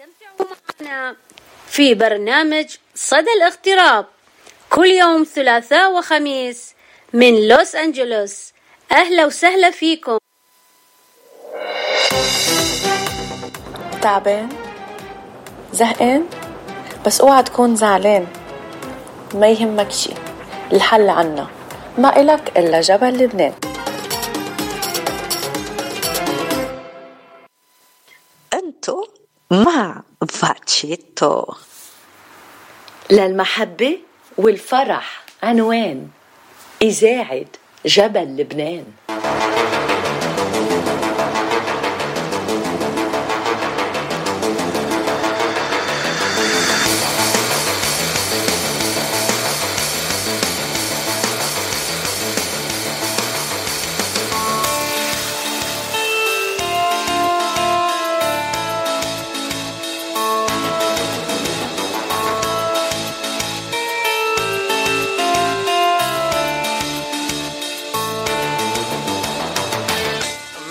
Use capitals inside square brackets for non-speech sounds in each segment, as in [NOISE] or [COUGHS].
استمتعوا معنا في برنامج صدى الاغتراب. كل يوم ثلاثاء وخميس من لوس أنجلوس. أهلا وسهلا فيكم. تعبان؟ زهقان؟ بس اوعى تكون زعلان. ما يهمك شي الحل عنا. ما إلك إلا جبل لبنان. مع فاتشيتو للمحبة والفرح عنوان. إذاعة جبل لبنان.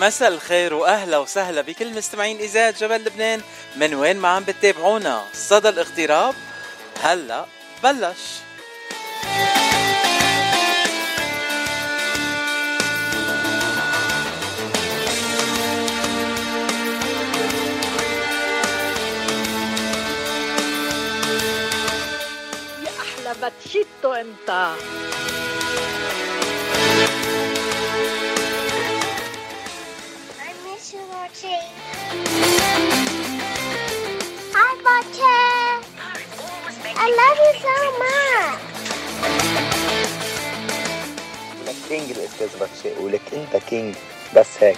مساء الخير وأهلا وسهلا بكل مستمعين إذاعة جبل لبنان. من وين ما عم بتتابعونا؟ صدى الاغتراب. هلا بلش. يا أحلى باتشيتو أنت. Hi, Mochi. I love you so much. لك كينج الاستاذ باتشي ولك انت كينج بس هيك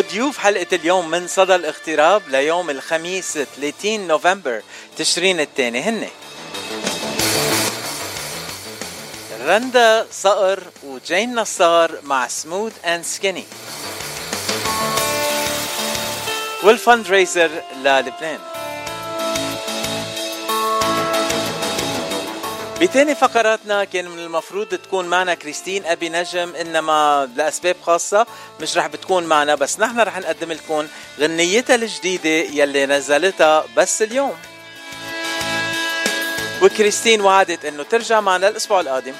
وضيوف حلقة اليوم من صدى الاغتراب ليوم الخميس 30 نوفمبر تشرين الثاني هن رندا صقر وجين نصار مع Smooth and Skinny. وال fundraiser للبنان. بتاني فقراتنا كان من المفروض تكون معنا كريستين أبي نجم إنما لأسباب خاصة مش رح بتكون معنا بس نحن رح نقدم لكم غنيتها الجديدة يلي نزلتها بس اليوم. وكريستين وعدت إنه ترجع معنا الأسبوع القادم.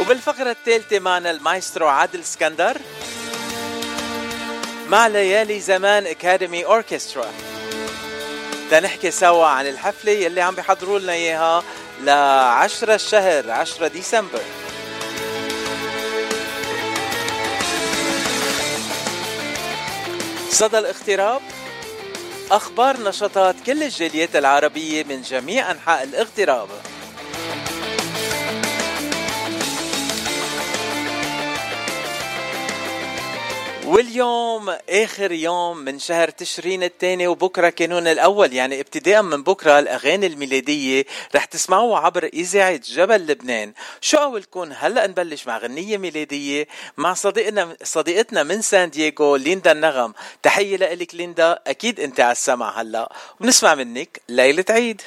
وبالفقرة الثالثة معنا المايسترو عادل اسكندر مع ليالي زمان أكاديمي أوركسترا. تنحكي سوا عن الحفلة يلي عم بيحضروا لنا إياها ل 10 الشهر 10 ديسمبر. صدى الاغتراب أخبار نشاطات كل الجاليات العربية من جميع أنحاء الاغتراب. واليوم آخر يوم من شهر تشرين الثاني وبكرة كانون الأول يعني ابتداء من بكرة الأغاني الميلادية رح تسمعوها عبر إذاعة جبل لبنان. شو قولكم هلأ نبلش مع غنية ميلادية مع صديقنا صديقتنا من سان دييغو ليندا النغم. تحية لك ليندا أكيد أنت على السمع هلأ. وبنسمع منك ليلة عيد.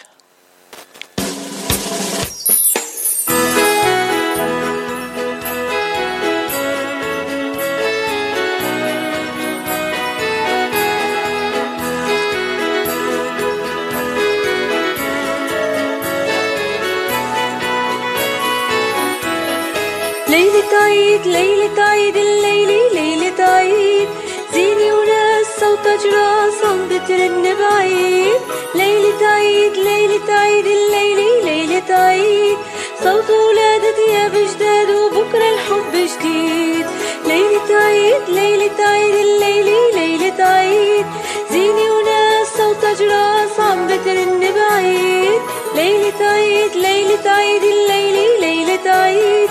ليلة عيد ليلة عيد الليلة ليلة عيد. زيني وناس صوت أجراس عم بترن بعيد. ليلة عيد ليلة عيد الليلة ليلة عيد. صوت ولادة يا بجداد وبكرة الحب جديد. ليلة عيد ليلة عيد الليلة ليلة عيد. زيني وناس صوت أجراس عم بترن بعيد. ليلة عيد ليلة عيد الليلة ليلة عيد.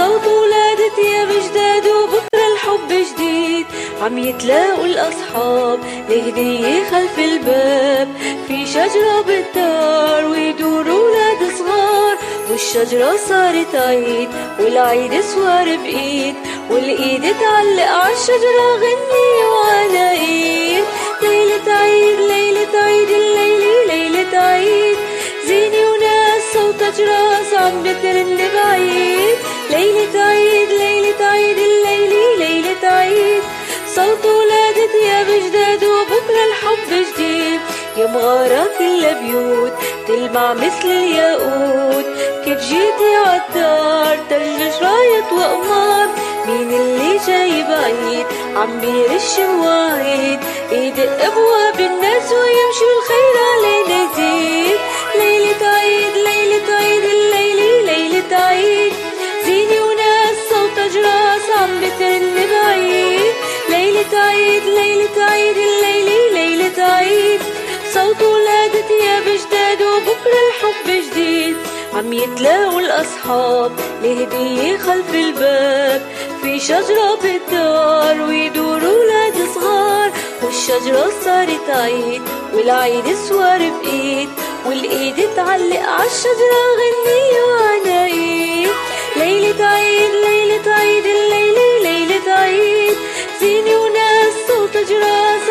صوت ولادة يا بجداد وبكرة الحب جديد. عم يتلاقوا الأصحاب لهدية خلف الباب. في شجرة بالدار ويدوروا ولاد صغار. والشجرة صارت عيد والعيد سوار بإيد والإيد تعلق عالشجرة غني وأنا إيد. ليلة عيد ليلة عيد الليلة ليلة عيد. زيني وناس صوتها جراس عم بترن بعيد. ليلة عيد ليلة عيد الليلة ليلة عيد. صوت ولادة يا بجداد وبكرة الحب جديد. يا مغارة كل بيوت تلمع مثل الياقوت. كيف جيتي عالدار ترجش راية وقمار مين اللي جاي بعيد عم بيرش مواعيد يدق أبواب الناس ويمشي الخير علينا يزيد ليلة عيد ليلة عيد الليلة ليلة عيد. عم بترن بعيد. ليلة عيد ليلة عيد الليلة ليلة عيد. صوت ولادة يا بجداد وبكرة الحب جديد. عم يتلاقوا الأصحاب لهدية خلف الباب. في شجرة بالدار ويدوروا ولاد صغار. والشجرة صارت عيد والعيد سوار بإيد. والإيد تعلق عالشجرة غني وأنا إيد ليلة عيد ليلة عيد الليلة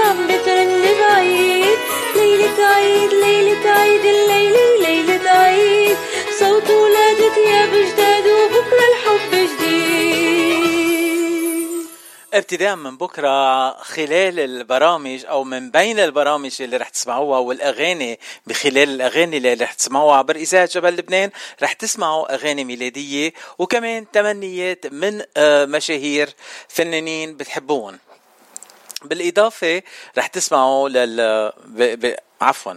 عم بترن بعيد. ليلة عيد ليلة عيد الليلة ليلة عيد. صوت ولادة يا بجداد وبكرة الحب جديد. ابتداء من بكرة خلال البرامج أو من بين البرامج اللي رح تسمعوها والأغاني بخلال الأغاني اللي رح تسمعوها عبر إذاعة جبل لبنان رح تسمعوا أغاني ميلادية وكمان تمنيات من آه، مشاهير فنانين بتحبون. بالإضافة رح تسمعوا لل ب... ب... عفوا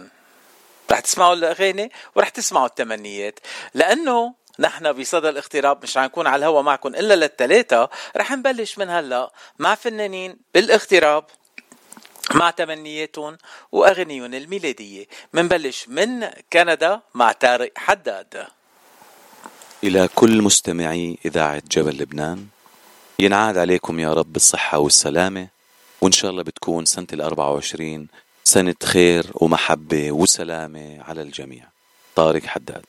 رح تسمعوا الأغاني ورح تسمعوا التمنيات. لأنه نحن بصدى الاغتراب مش رح نكون على الهوا معكم إلا للثلاثه رح نبلش من هلا مع فنانين بالاغتراب مع تمنياتهم واغانيهم الميلادية. منبلش من كندا مع طارق حداد. إلى كل مستمعي إذاعة جبل لبنان ينعاد عليكم يا رب بالصحة والسلامة. وإن شاء الله بتكون سنة الأربعة وعشرين سنة خير ومحبة وسلامة على الجميع. طارق حداد.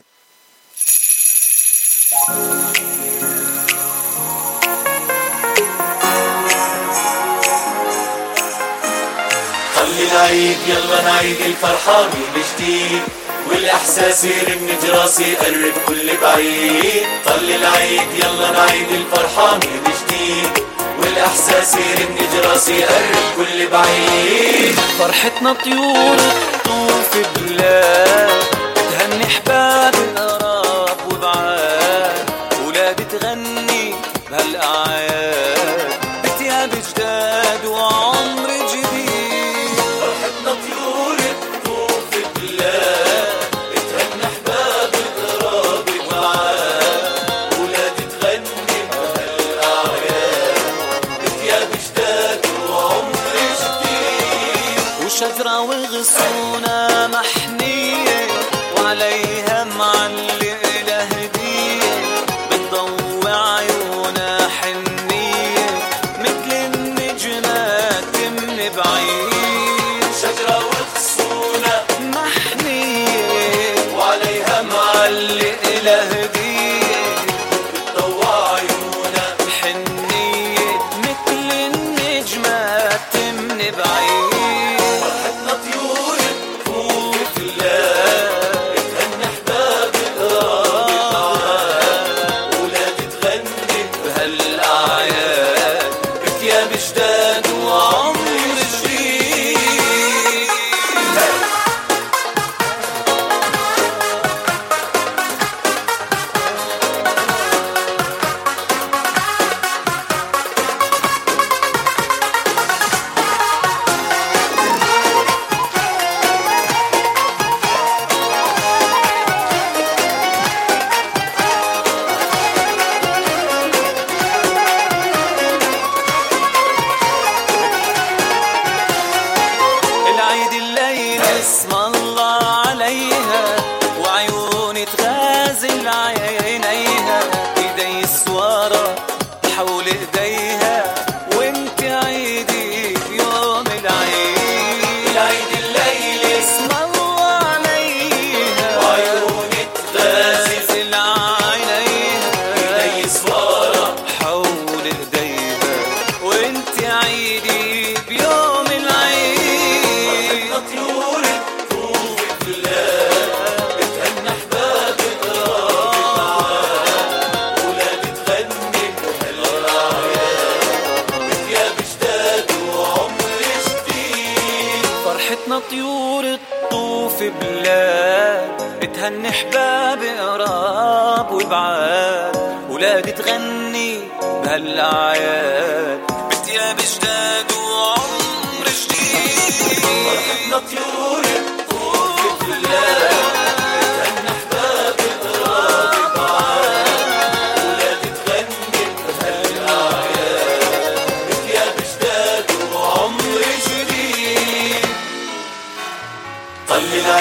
خلي العيد يلا نعيد الفرحة من جديد. والإحساس يرن جراسي قرب كل بعيد. خلي العيد يلا نعيد الفرحة من جديد. والإحساس يرن جراسي قرب كل بعيد. فرحتنا طيور طوف بلاد.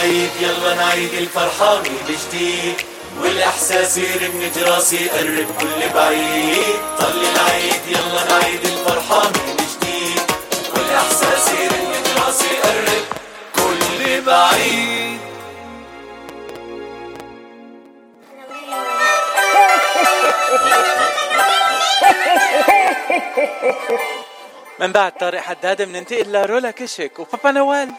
نعيد يلا نعيد الفرحة من جديد والإحساس يرن جراسي قرب كل بعيد. طل العيد يلا نعيد الفرحة من جديد والإحساس يرن جراسي قرب كل بعيد. من بعد طارق حداد بننتقل لرولا كشك وبابا نوال.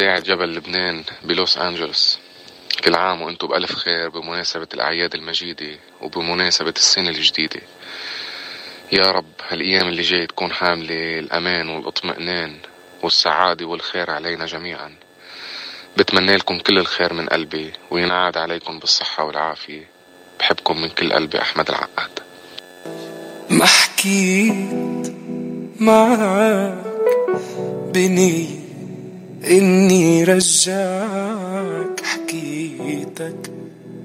إذاعة جبل لبنان بلوس أنجلوس. كل عام وأنتم بألف خير بمناسبة الأعياد المجيدة وبمناسبة السنة الجديدة. يا رب هالأيام اللي جاي تكون حاملة الأمان والإطمئنان والسعادة والخير علينا جميعا. بتمنى لكم كل الخير من قلبي وينعاد عليكم بالصحة والعافية. بحبكم من كل قلبي أحمد العقاد. ما حكيت معك بنية إني رجعك حكيتك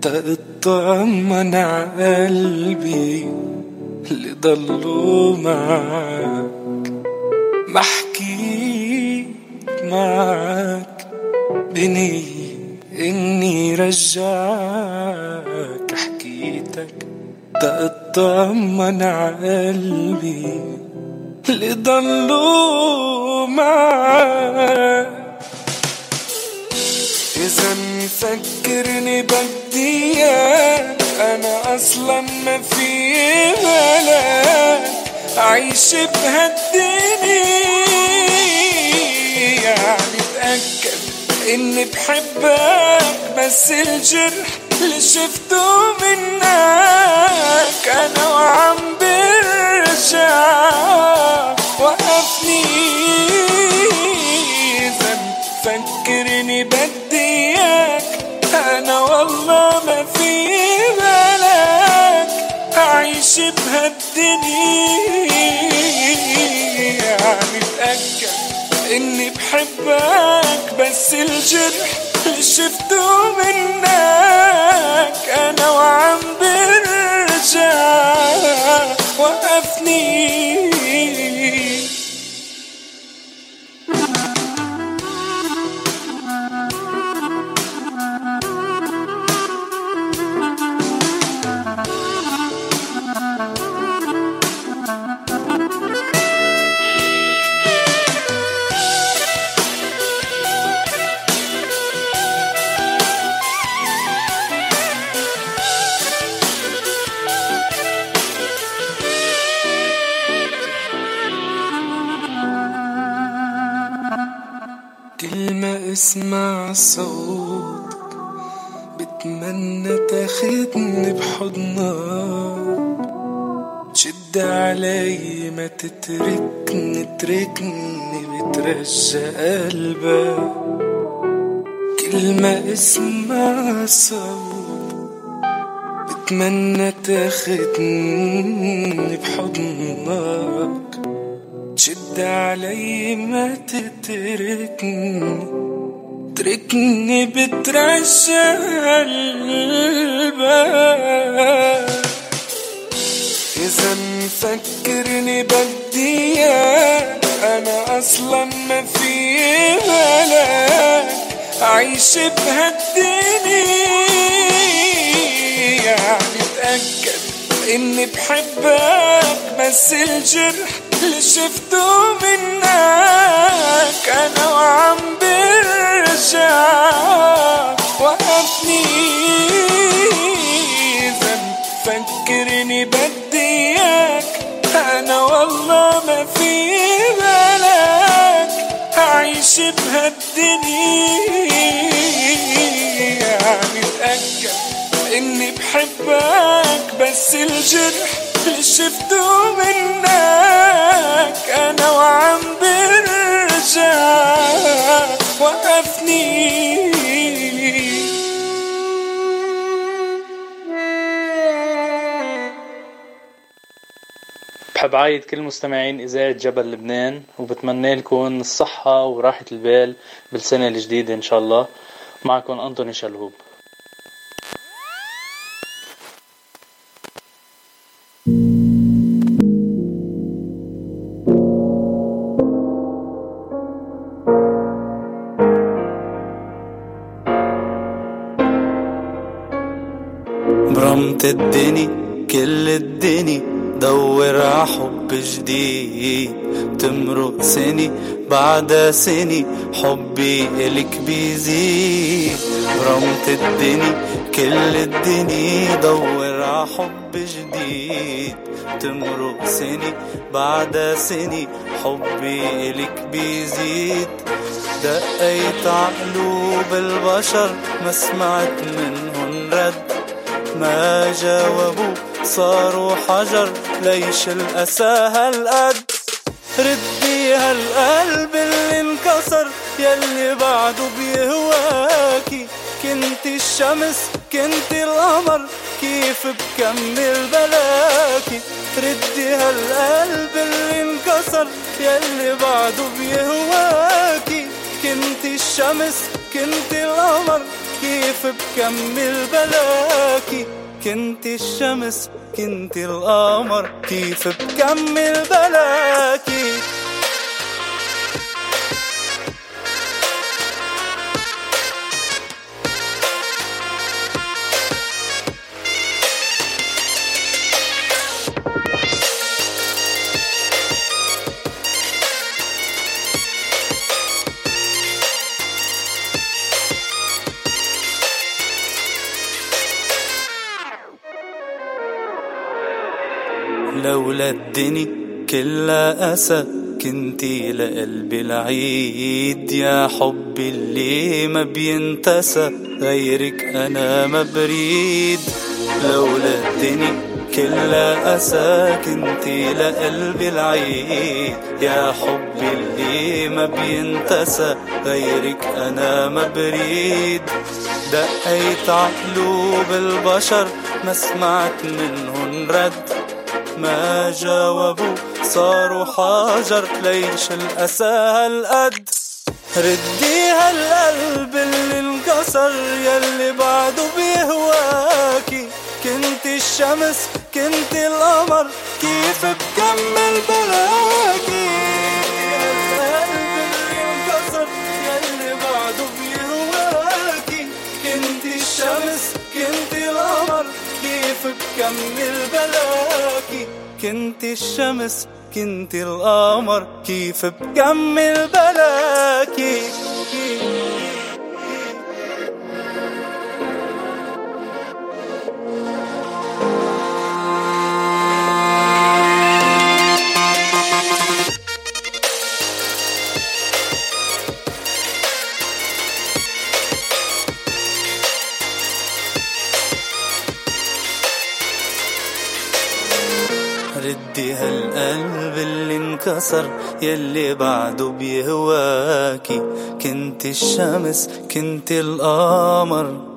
تطمن قلبي اللي ضلوا معك. ما حكيت معك بنية إني رجعك حكيتك تطمن قلبي اللي ضلوا معك. إذا مفكرني بدي أنا أصلا ما في بالك أعيش بهالدنيا. يعني تأكد إني بحبك بس الجرح اللي شفته منك أنا وعم برجع وقفني. أعيش بهالدنيا. يعني تأكد إني بحبك بس الجرح اللي شفته منك أنا وعم برجع. وقفني. كل ما أسمع صوتك بتمنى تاخدني بحضنك. شد علي ما تتركني تركني بترجى قلبك. كل ما أسمع صوت بتمنى تاخدني بحضنك. تشد علي ما تتركني. تركني بترجع قلبك إذا مفكرني بدي أنا أصلا ما في بالك أعيش بهالدنيا. يعني تأكد إني بحبك بس الجرح اللي شفته منك أنا وعم برجع وقفني إذا. مفكرني بدي إياك أنا والله ما في بالك. أعيش بهالدنيا. يعني تأكد إني بحبك بس الجرح شفته منك أنا وعم برجع وقفني. بحب عايد كل مستمعين إذاعة جبل لبنان وبتمنى لكم الصحة وراحة البال بالسنة الجديدة إن شاء الله. معكم أنطوني شلهوب. برمت الدني كل الدني دور ع حب جديد. تمرق سني بعد سني حبي إلك بيزيد. برمت الدني كل الدني دور ع حب جديد. تمرق سنة بعد سنة حبي إلك بيزيد. دقيت عقلوب البشر ما سمعت منهن رد ما جاوبوا صاروا حجر ليش الأسى هالقد؟ ردي هالقلب اللي انكسر يلي بعده بيهواكي. كنت الشمس كنت القمر كيف بكمل بلاكي؟ ردي هالقلب اللي انكسر يلي بعده بيهواكي. كنت الشمس كنت القمر كيف بكمل بلاكي كنت الشمس كنت القمر كيف بكمل بلاكي الدني كلها أسى كنتي لقلبي العيد. يا حبي اللي ما بينتسى غيرك أنا ما بريد. لولا الدني كلها أسى كنتي لقلبي العيد. يا حبي اللي ما بينتسى غيرك أنا ما بريد. دقيت عقلوب البشر ما سمعت منهن رد. ما جاوبوا صاروا حجر ليش الأسى هالقد ردي هالقلب اللي انكسر يلي بعده بيهواكي. كنت الشمس كنت القمر كيف بكمل بلاكي اللي انكسر يلي بعده بيهواكي. كنت الشمس كنت القمر كيف بكمل بلاكي كنت الشمس كنت القمر كيف بكمل بلاكي؟ ردي هالقلب اللي انكسر يلي بعده بيهواكي. كنت الشمس كنت القمر.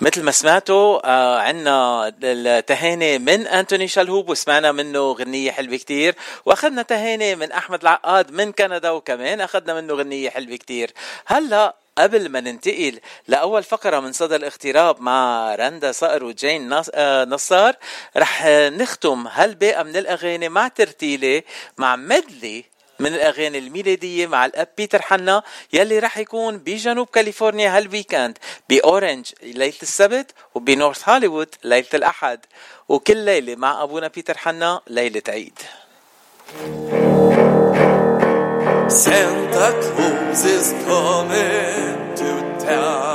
مثل ما سمعتوا آه عنا التهاني من أنتوني شلهوب وسمعنا منه غنية حلوة كتير. وأخذنا تهاني من أحمد العقاد من كندا وكمان أخذنا منه غنية حلوة كتير. هلا قبل ما ننتقل لأول فقرة من صدى الاغتراب مع رندا صقر وجين نصار رح نختم هالباقة من الأغاني مع ترتيلة مع medley من الأغاني الميلادية مع الأب بيتر حنا يلي رح يكون بجنوب كاليفورنيا هال weekend بأورنج ليلة السبت وبنورث هوليوود ليلة الأحد وكل ليلة مع أبونا بيتر حنا ليلة عيد. Santa Claus is coming to town.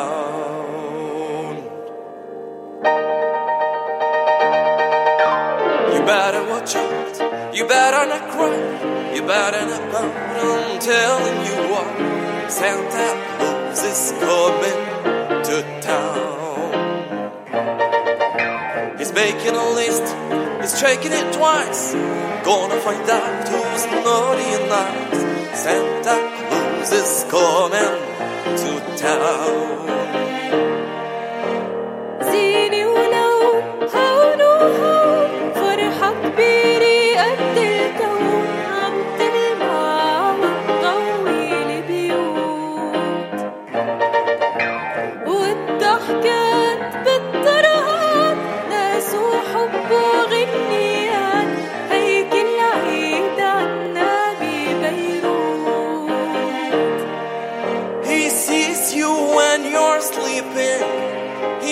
You better watch out. You better not cry. You better not pout. I'm telling you what. Santa Claus is coming to town. He's making a list. He's checking it twice. Gonna find out who's naughty and nice. Santa Claus is coming to town.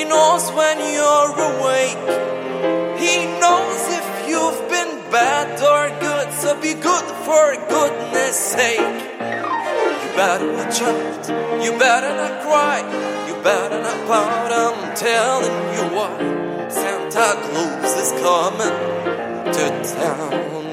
Knows when you're awake. He knows if you've been bad or good. So be good for goodness sake. You better not shout, you better not cry, you better not pout. I'm telling you what, Santa Claus is coming to town.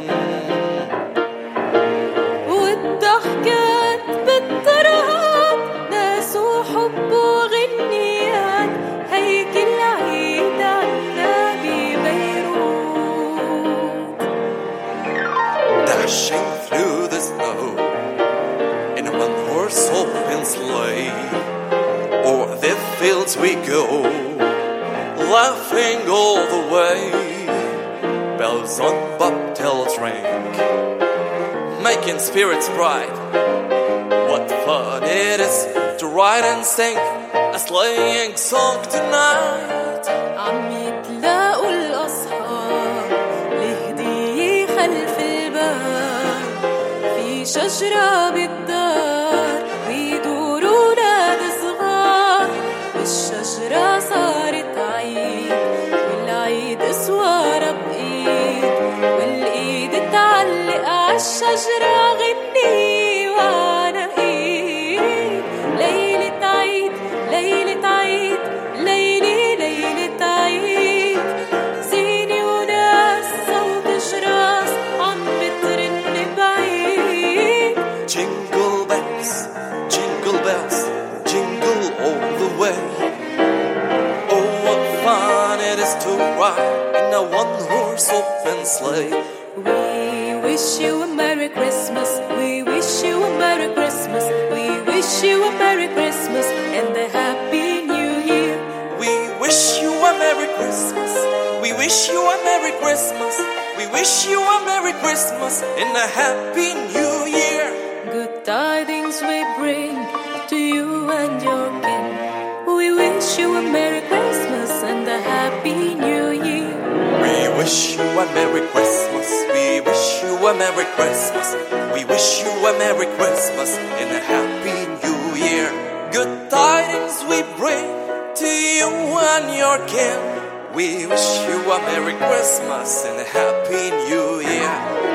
spirits bright. What fun it is to ride and sing a sleighing song tonight. عم يتلاقوا الأصحاب الهدية خلف الباب في شجرة بالدار open sleigh. We wish you a Merry Christmas. We wish you a Merry Christmas. We wish you a Merry Christmas and a Happy New Year. We wish you a Merry Christmas. We wish you a Merry Christmas. We wish you a Merry Christmas and a Happy New Year. Good tidings we bring to you and your kin. We wish you a Merry Christmas and a Happy New Year. We wish you a Merry Christmas. We wish you a Merry Christmas. We wish you a Merry Christmas and a Happy New Year. Good tidings we bring to you and your kin. We wish you a Merry Christmas and a Happy New Year.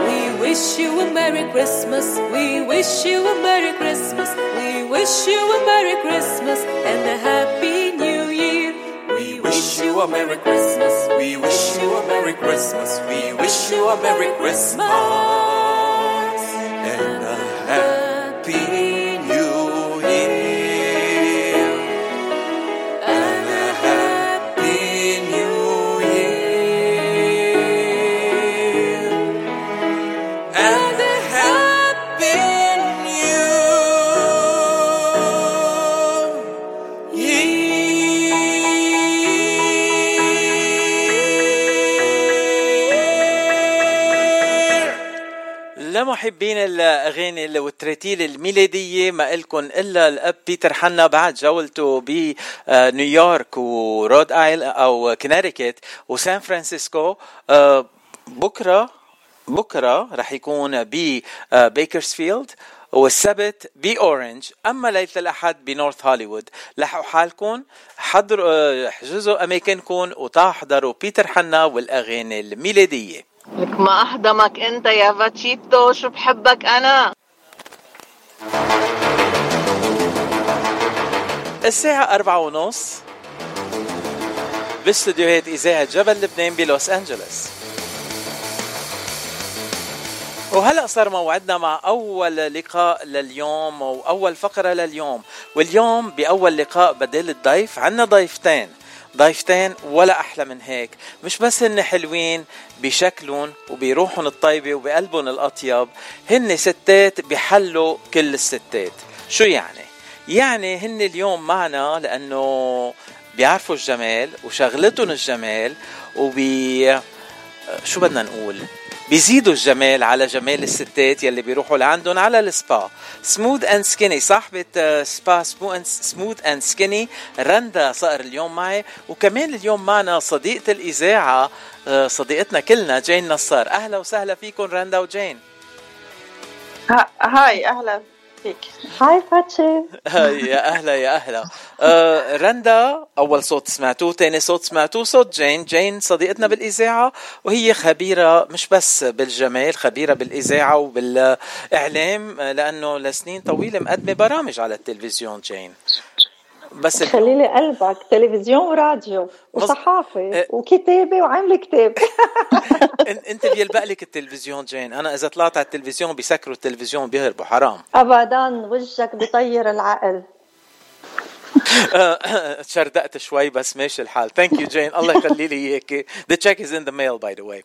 We wish you a Merry Christmas. We wish you a Merry Christmas. We wish you a Merry Christmas and a Happy wish you a Merry Christmas. We wish you a Merry Christmas. We wish you a Merry Christmas and لمحبين الأغاني والتراتيل الميلادية ما إلكن إلا الأب بيتر حنا بعد جولته بنيويورك ورود آيل أو كونيتيكت وسان فرانسيسكو. آه، بكرة بكرة رح يكون ببيكرسفيلد والسبت بأورنج أما ليلة الأحد بنورث هوليوود لحقوا حالكم حضروا آه، احجزوا أماكنكم وتحضروا بيتر حنا والأغاني الميلادية. لك ما أحضمك أنت يا فاتشيتو شو بحبك أنا؟ الساعة أربعة ونص باستديوهات إذاعة جبل لبنان بلوس أنجلوس. وهلا صار موعدنا مع أول لقاء لليوم واول فقرة لليوم. واليوم بأول لقاء بدل الضيف عنا ضيفتين. ضيفتين ولا أحلى من هيك. مش بس هن حلوين بشكلهم وبروحهم الطيبة وبقلبهم الأطيب هن ستات بحلوا كل الستات. شو يعني؟ يعني هن اليوم معنا لأنه بيعرفوا الجمال وشغلتهم الجمال وبي شو بدنا نقول؟ بيزيدوا الجمال على جمال الستات يلي بيروحوا لعندهم على ال spa. Smooth and Skinny صاحبة آه، سبا Smooth and Skinny رندا صقر اليوم معي. وكمان اليوم معنا صديقة الإذاعة آه، صديقتنا كلنا جين نصار. أهلا وسهلا فيكم رندا وجين. ها- hi أهلا. فيك. hi فاتشي [LAUGHS] يا أهلا يا أهلا. آه رندا أول صوت سمعتوه ثاني صوت سمعتوه صوت جين. جين صديقتنا بالإذاعة وهي خبيرة مش بس بالجمال خبيرة بالإذاعة وبالإعلام لأنه لسنين طويلة مقدمة برامج على التلفزيون جين. بس خلي لي قلبك. تلفزيون وراديو وصحافة إيه. وكتابة وعاملة كتاب. [LAUGHS] إنت بيلبق لك التلفزيون جين. أنا إذا طلعت على التلفزيون بيسكروا التلفزيون بيهربوا. حرام. ابدا وجهك بيطير العقل. [LAUGHS] تشردقت شوي بس ماشي الحال. thank you جين الله يخلي لي the check is in the mail by the way.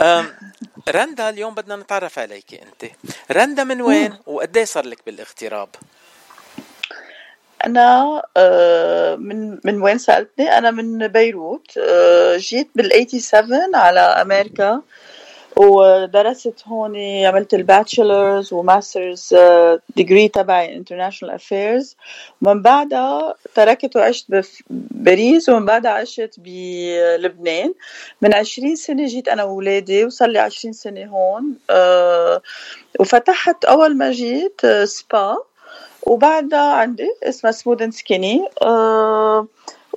أم، رندا اليوم بدنا نتعرف عليكي أنت. رندا من وين وقديش صار لك بالاغتراب؟ أنا آه، من من وين سألتني؟ أنا من بيروت آه، جيت بال 87 على أمريكا ودرست هون عملت ال bachelor's و master's degree تبعي international affairs. ومن بعدها تركت وعشت بباريس ومن بعدها عشت بلبنان. من 20 سنة جيت أنا وولادي وصار لي 20 سنة هون آه، وفتحت أول ما جيت سبا. وبعدها عندي اسمها Smooth and Skinny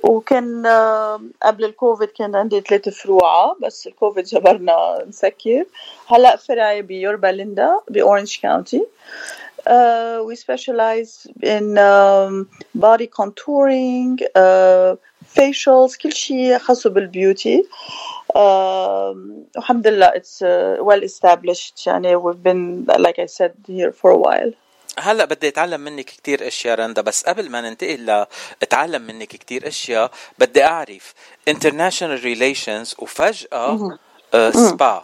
وكان آه، قبل الكوفيد كان عندي ثلاث فروع بس الكوفيد جبرنا نسكر هلأ فرعي بيوربا ليندا باورنج كاونتي Uh, we specialize in um, body contouring, facials, كل شيء خاصه بال beauty. الحمد لله it's uh, well established يعني we've been like I said here for a while. هلا بدي أتعلم منك كتير أشياء رندا بس قبل ما ننتقل لاتعلم منك كتير أشياء بدي أعرف international relations وفجأة. آه. سبا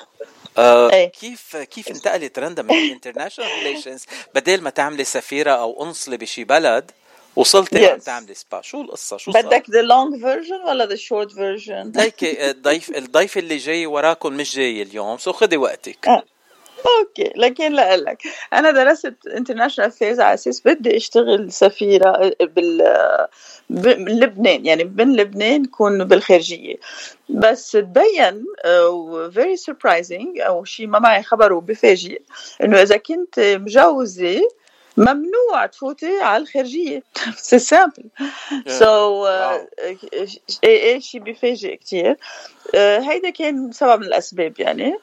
آه إيه. كيف كيف انتقلت رندا من international relations بدل ما تعملي سفيرة أو قنصلة بشي بلد وصلتي عم Yes. تعملي سبا شو القصة شو بدك the long version ولا the short version؟ ليكي الضيف الضيف اللي جاي وراكم مش جاي اليوم so خدي وقتك آه. okay لكن لك. أنا درست international affairs على أساس بدي أشتغل سفيرة بال بلبنان يعني من لبنان كون بالخارجية. بس تبين آه، very surprising أو شيء ما معي خبر وبفاجئ إنه إذا كنت مجوزة ممنوع تفوتي على الخارجية. c'est simple, so إيه شيء بيفاجئ كثير هيدا كان سبب من الأسباب يعني.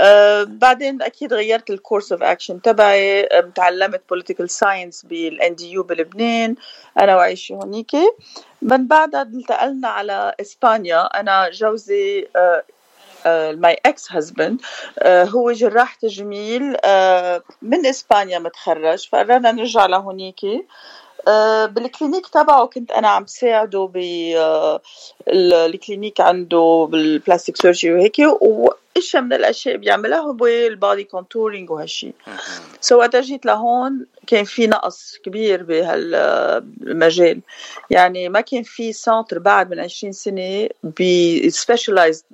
آه، بعدين أكيد غيرت ال course of action تبعي آه، تعلمت political science بال NDU بلبنان أنا وعيشي هونيك. من بعدها انتقلنا على إسبانيا أنا جوزي my ex husband هو جراح تجميل آه، من إسبانيا متخرج فقررنا نرجع لهونيك. بال clinic تبعه كنت أنا عم ساعده ب آه، عنده بال plastic surgery وهيك وإشياء من الأشياء بيعملها هو ال body contouring وهالشي. so وقت جيت لهون كان في نقص كبير بهالمجال يعني ما كان في center بعد من 20 سنة ب specialized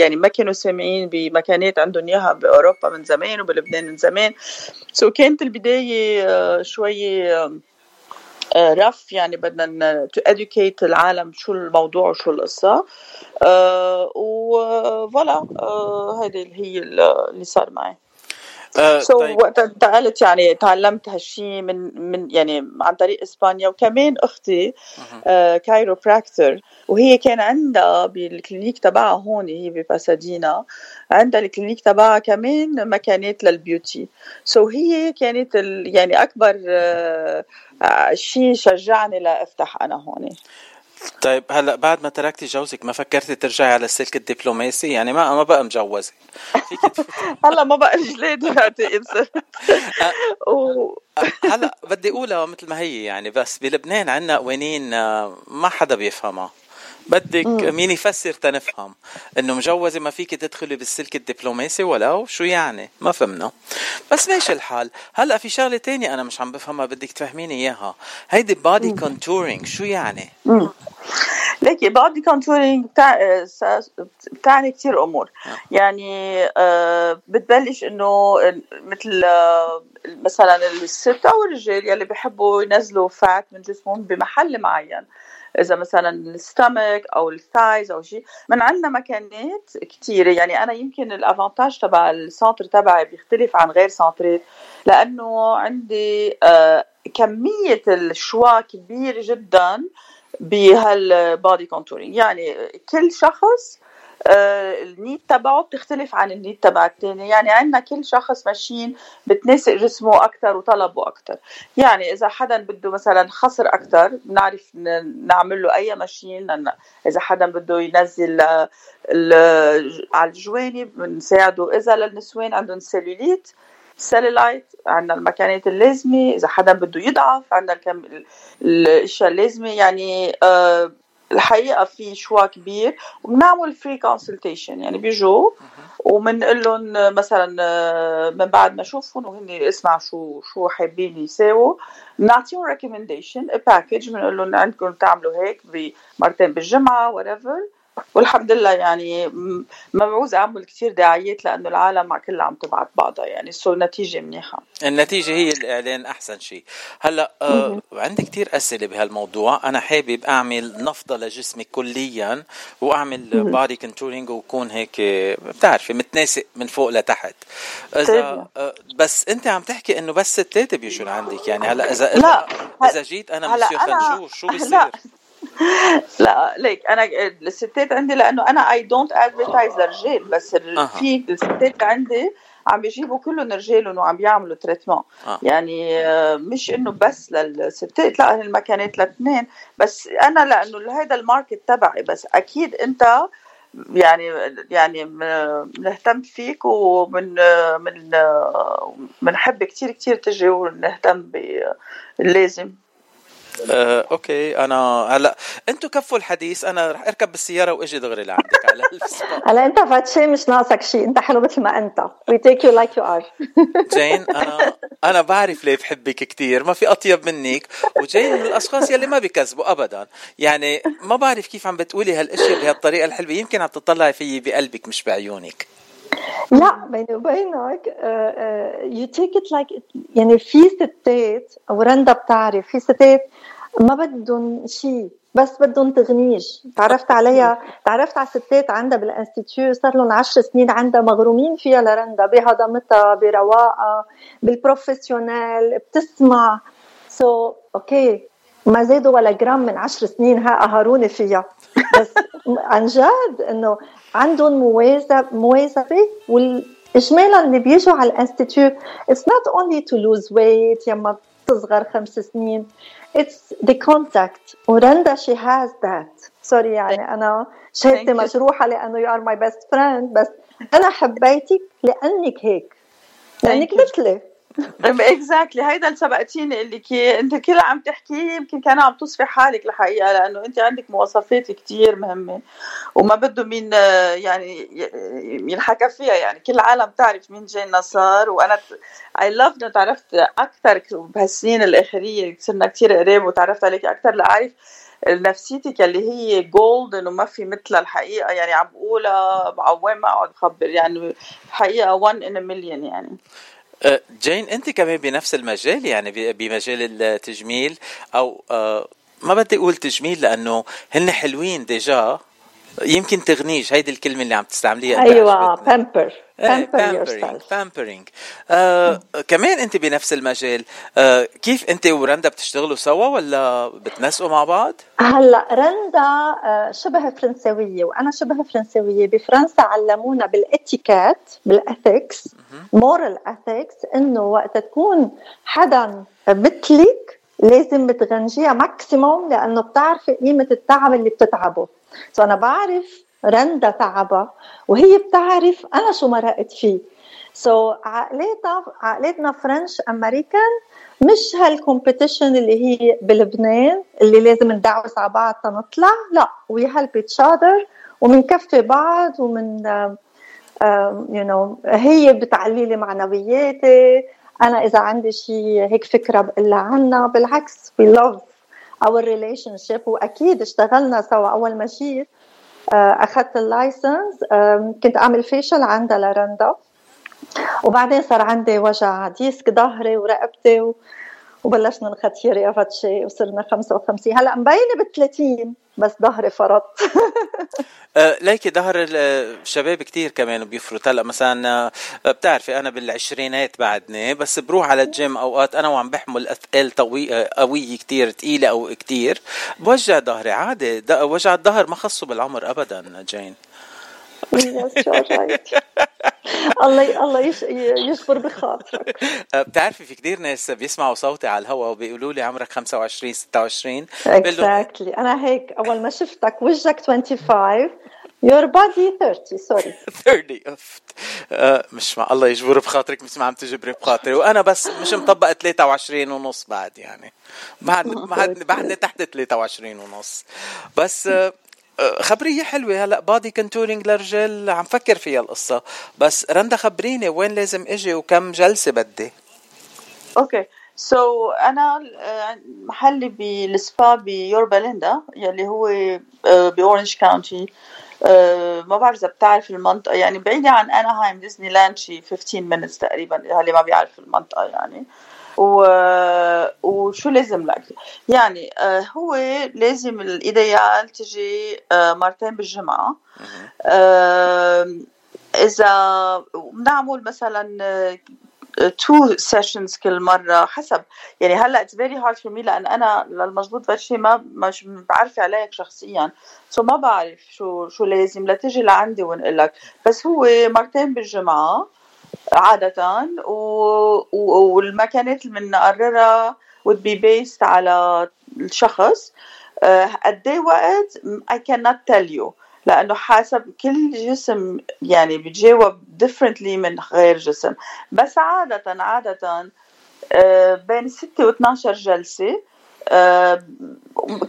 يعني ما كانوا سامعين بمكانات عندهم إياها بأوروبا من زمان وبلبنان من زمان. so كانت البداية آه، آه، رف يعني بدنا to educate العالم شو الموضوع وشو القصة. آه و voilà آه اللي هي اللي صار معي. آه so طيب. وقت انتقلت يعني تعلمت هالشي من من يعني عن طريق إسبانيا وكمان أختي آه chiropractor وهي كان عندها بال clinic تبعها هون هي بباسادينا عندها ال clinic تبعها كمان مكانات لل beauty. so so هي كانت يعني أكبر آه آه، شيء شجعني لأفتح أنا هون. طيب هلا بعد ما تركتي جوزك ما فكرتي ترجعي على السلك الدبلوماسي؟ يعني ما ما بقى مجوزه [LAUGHS] هلا ما بقى جلاد بعتقد. هلا بدي أقولها مثل ما هي يعني بس بلبنان عندنا قوانين آه، ما حدا بيفهمها. بدك. مين يفسر تنفهم؟ إنه مجوزة ما فيك تدخلي بالسلك الدبلوماسي ولو شو يعني؟ ما فهمنا. بس ماشي الحال؟ هلأ في شغلة تانية أنا مش عم بفهمها بدك تفهميني إياها. هيدي body contouring شو يعني. ليكي بادي كونتورينج بتاع بتعني كتير أمور. يعني آه، بتبلش إنه مثل آه، مثلا الست أو الرجال يلي بيحبوا ينزلوا fat من جسمهم بمحل معين. إذا مثلا ال stomach أو ال thighs أو شيء من عندنا مكانات كثيره يعني أنا يمكن ال avantage تبع ال center تبعي بيختلف عن غير سنترات لأنه عندي آه، كمية ال choix كبيرة جدا بهال body contouring يعني كل شخص آه، ال need تبعه بتختلف عن ال need تبع الثاني يعني عندنا كل شخص ماشيين بتناسق جسمه أكثر وطلبه أكثر يعني إذا حدا بده مثلا خصر أكثر بنعرف نعمل له أي machine. إذا حدا بده ينزل على الجوانب بنساعده. إذا للنسوان عندهم cellulite cellulite عندنا المكانات اللازمة. إذا حدا بده يضعف عندنا الأشياء اللازمة. يعني آه الحقيقة في choix كبير وبنعمل free consultation يعني بيجوا وبنقول لهم مثلا آه، من بعد ما اشوفهم وهن اسمع شو شو حابين يساووا بنعطيهم recommendation package بنقول لهم عندكم تعملوا هيك مرتين بالجمعة وريفر والحمد لله يعني ما بعوز اعمل كثير دعايات لأنه العالم كلها عم تبعت بعضها يعني so النتيجه منيحة. النتيجة هي الإعلان أحسن شيء. هلأ آه عندي كثير أسئلة بهالموضوع. أنا حابب أعمل نفضة لجسمي كليا وأعمل body controlling وكون هيك بتعرفي متناسق من فوق لتحت. إذا آه بس أنت عم تحكي إنه بس ستات بيجوا لعندك يعني هلأ إذا لا إذا جيت أنا مسيو خنشور شو [LAUGHS] بيصير؟ [LAUGHS] لا ليك أنا الستات عندي لأنه أنا I don't advertise للرجال بس أه. في الستات عندي عم بيجيبوا كلهم رجالهم وعم بيعملوا traitement آه. يعني آه، مش إنه بس للستات لا المكانات الاثنين بس أنا لأنه هذا ال market تبعي بس أكيد أنت يعني يعني بنهتم فيك ومن من بنحب كثير كثير تجي ونهتم باللازم آه، okay أنا هلا أنتم كفوا الحديث أنا رح أركب بالسيارة وأجي دغري لعندك على [LAUGHS] هلا أنت فاتشي مش ناقصك شيء أنت حلو مثل ما أنت. we take you like you are جين أنا أنا بعرف ليه بحبك كثير ما في أطيب منك. وجين من الأشخاص يلي ما بيكذبوا ابدا. يعني ما بعرف كيف عم بتقولي هالإشياء بهالطريقة الحلوة يمكن عم تطلعي فيي بقلبك مش بعيونك. لا بيني وبينك you take it like يعني في ستات ورندا بتعرف في ستات ما بدهم شيء بس بدهم تغنيج تعرفت عليها تعرفت على ستات عندها بال institut صار لهم عشر سنين عندها مغرومين فيها لرندا بهضمتها برواقها بال professional بتسمع. so so, okay ما زادوا ولا جرام من عشر سنين ها قهروني فيها. بس عن جد إنه عندهم مواظبه مواظبه واجمالا اللي بيجوا على ال institut it's not only to lose weight يما تصغر خمس سنين it's the contact ورندا she has that sorry يعني أنا شهادتي مجروحة لأنه you are my best friend بس أنا حبيتك لأنك هيك لأنك مثلي. exactly هيدا اللي سبقتيني اللي كي أنت كل عم تحكي يمكن كان عم تصفي حالك الحقيقة لأنه أنت عندك مواصفات كتير مهمة وما بده مين يعني ينحكى فيها. يعني كل العالم تعرف مين جاي نصار وأنا I love إنه تعرفت أكثر بهالسنين الاخريه صرنا كثير قريب وتعرفت عليك أكثر لأعرف نفسيتك اللي هي gold إنه ما في مثلها الحقيقة. يعني عم بقولها بعوام ما اقعد اخبر يعني الحقيقة 1 in مليون يعني. جين أنت كمان بنفس المجال يعني بمجال التجميل أو أه، ما بدي أقول تجميل لأنه هن حلوين déjà. يمكن تغنيج هيدي الكلمة اللي عم تستعمليها أيوه بامبر بامبرينج بامبرينج آه كمان أنت بنفس المجال. آه كيف أنت ورندا بتشتغلوا سوا ولا بتنسقوا مع بعض؟ هلا رندا آه شبه فرنسويه وأنا شبه فرنسويه بفرنسا علمونا بال etiquette بال ethics moral ethics إنه وقت تكون حدا مثلك لازم بتغنجيها maximum لأنه بتعرفي قيمة التعب اللي بتتعبه. أنا بعرف رندا تعبها وهي بتعرف أنا شو مرقت فيه. so so, عقلاتنا عقلاتنا French American مش هال competition اللي هي بلبنان اللي لازم ندعوس على بعض تنطلع لا we help each other ومنكفي بعض ومن you know هي بتعلي لي معنوياتي أنا إذا عندي شيء هيك فكرة بقول عنها بالعكس we love our relationship وأكيد اشتغلنا سوا أول ما جيت آه، أخذت ال license كنت أعمل facial عندها لرندا وبعدين صار عندي وجع disc ظهري ورقبتي. وبلشنا نختير يا فاتشي وصرنا 55 هلأ مبينة ب 30 بس ظهري فرط. [LAUGHS] آه، ليكي ظهر الشباب كتير كمان بيفرط. هلأ مثلا آه، بتعرفي أنا بالعشرينات بعدني بس بروح على الجيم أوقات أنا وعم بحمل أثقال طوي آه، قويه كتير ثقيله أو كتير. بوجع ظهري عادي. وجع الظهر ما خصه بالعمر ابدا جين. [LAUGHS] الله الله يجبر بخاطرك آه، بتعرفي في كتير ناس بيسمعوا صوتي على الهواء وبيقولوا لي عمرك 25 26 بقول له exactly. أنا هيك أول ما شفتك وجهك 25 your body 30 سوري 30 أفت. آه، مش مع الله يجبر بخاطرك مش ما عم تجبري بخاطري. وأنا بس مش مطبقة 23 ونص بعد يعني. بعد بعد بعدني تحت 23 ونص. بس آه، خبرية حلوة. هلا body contouring للرجال عم فكر فيها القصة. بس رندا خبريني وين لازم إجي وكم جلسة بدي؟ okay so أنا آه، محلي بالسبا بيوربا ليندا يلي هو آه، ب Orange County ما بعرف إذا بتعرف المنطقة. يعني بعيدة عن Anaheim Disneyland شي 15 minutes تقريبا اللي ما بيعرف المنطقة يعني. و... وشو لازم لك يعني آه، هو لازم ال idéal تجي آه، مرتين بالجمعة. آه، إذا بنعمل مثلا two sessions كل مرة حسب. يعني هلأ it's very hard for me لأن أنا للمضبوط فشي ما مش بعرفه عليك شخصيا. so ما بعرف شو شو لازم لتجي لعندي ونقول لك بس هو مرتين بالجمعة. عادة و... اللي بنقررها would be based على الشخص. آه، قد إيه وقت؟ I cannot tell you لأنه حسب كل جسم يعني بيتجاوب differently من غير جسم. بس عادة عادة آه، بين 6 و 12 جلسة آه،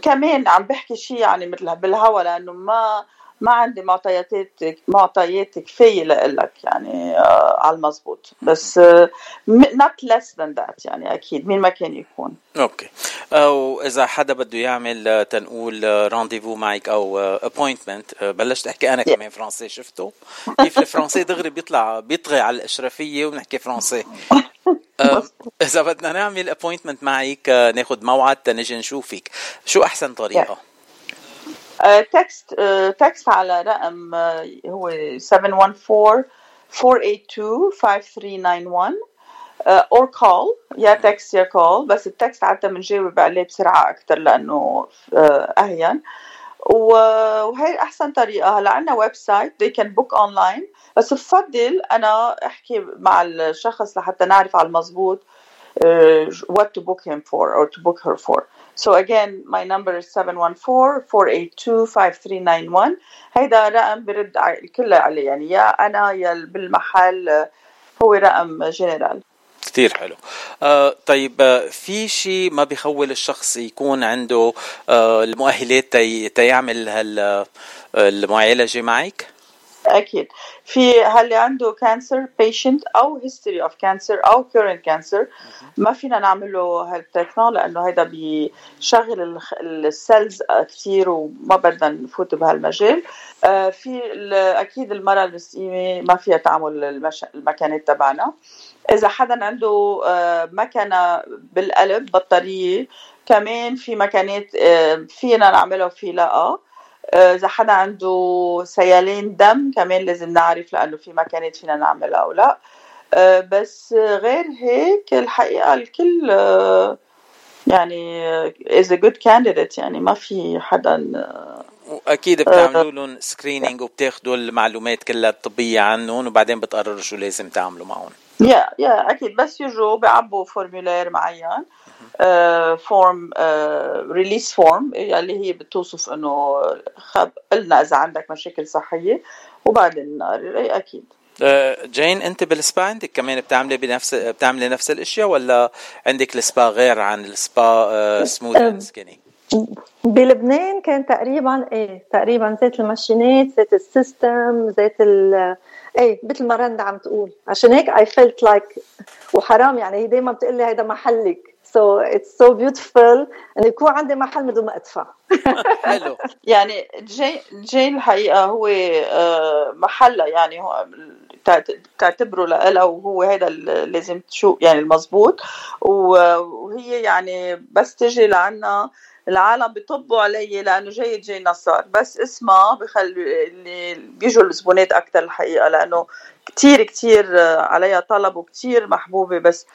كمان عم بحكي شيء يعني مثل بالهوا لأنه ما ما عندي معطيات معطيات كفايه لك يعني آه على المضبوط بس آه not less than that يعني أكيد مين ما كان يكون. okay أو إذا حدا بده يعمل آه، تنقول rendez-vous معك أو appointment بلشت أحكي أنا كمان فرنسي شفته كيف الفرنسي؟ دغري بيطلع بيطغي على الاشرفيه وبنحكي فرنسي. [LAUGHS] آه، إذا بدنا نعمل appointment معك آه، ناخذ موعد تنجي نشوفك. شو أحسن طريقة؟ text text على رقم آه، هو 714 482 5391 آه، or call. يا text يا call. بس ال text عادة بنجاوب عليه لأنه آه، أهين. و- وهي أحسن طريقة. هلا عندنا website they can book online. بس بفضل أنا أحكي مع الشخص لحتى نعرف على المضبوط. Uh, what to book him for or to book her for. So again, my number is 714-482-5391 هيدا رقم برد الكل عليه. يعني يا أنا يا بالمحل آه، هو رقم général كتير حلو. آه طيب آه، في شيء ما بيخول الشخص يكون عنده آه المؤهلات تي تيعمل هال آه، المعالجة معك؟ أكيد. في هاللي عنده cancer patient أو history of cancer أو current cancer ما فينا نعمل له هال traitement لأنه هيدا بيشغل ال cells كتير وما بدنا نفوت بهالمجال. آه، في ال- أكيد المرأة الحامل ما فيها تعمل المش... المكانات تبعنا. إذا حدا عنده آه، مكنة بالقلب بطارية كمان في مكانات آه، فينا نعملها وفي لا. إذا حدا عنده سيلان دم كمان لازم نعرف لأنه في مكانات فينا نعملها أو لا. آه، بس آه، غير هيك الحقيقة الكل آه، يعني is a good candidate. يعني ما في حدا آه، وأكيد بتعملوا لهم screening وبتاخذوا المعلومات كلها الطبية عنهم وبعدين بتقرروا شو لازم تعملوا معهم. يا يا أكيد. بس يجوا بيعبوا formulaire معين form release form اللي هي بتوصف إنه خب قلنا إذا عندك مشاكل صحية وبعدين اي أكيد. آه، جين أنت بالسبا عندك كمان بتعملي بنفس بتعملي نفس الأشياء ولا عندك السبا غير عن ال spa Smooth and Skinny بلبنان كان تقريبا إيه تقريبا زيت الماشينات زيت ال system زيت ال إيه مثل ما رندا عم تقول. عشان هيك I felt like وحرام يعني هي دايما بتقول لي هيدا محلك. so it's so beautiful إنه يكون عندي محل من دون ما أدفع. [LAUGHS] حلو. يعني جين جين الحقيقة هو آه، محلها يعني هو بتعتبره لها وهو هذا لازم تشوف يعني المزبوط. وهي يعني بس تجي لعنا العالم بيطبوا علي لأنه جاي جاي نصار. بس اسمها بخلي اللي بيجوا الزبونات أكثر الحقيقة لأنه كتير كتير عليها طلب وكتير محبوبة. بس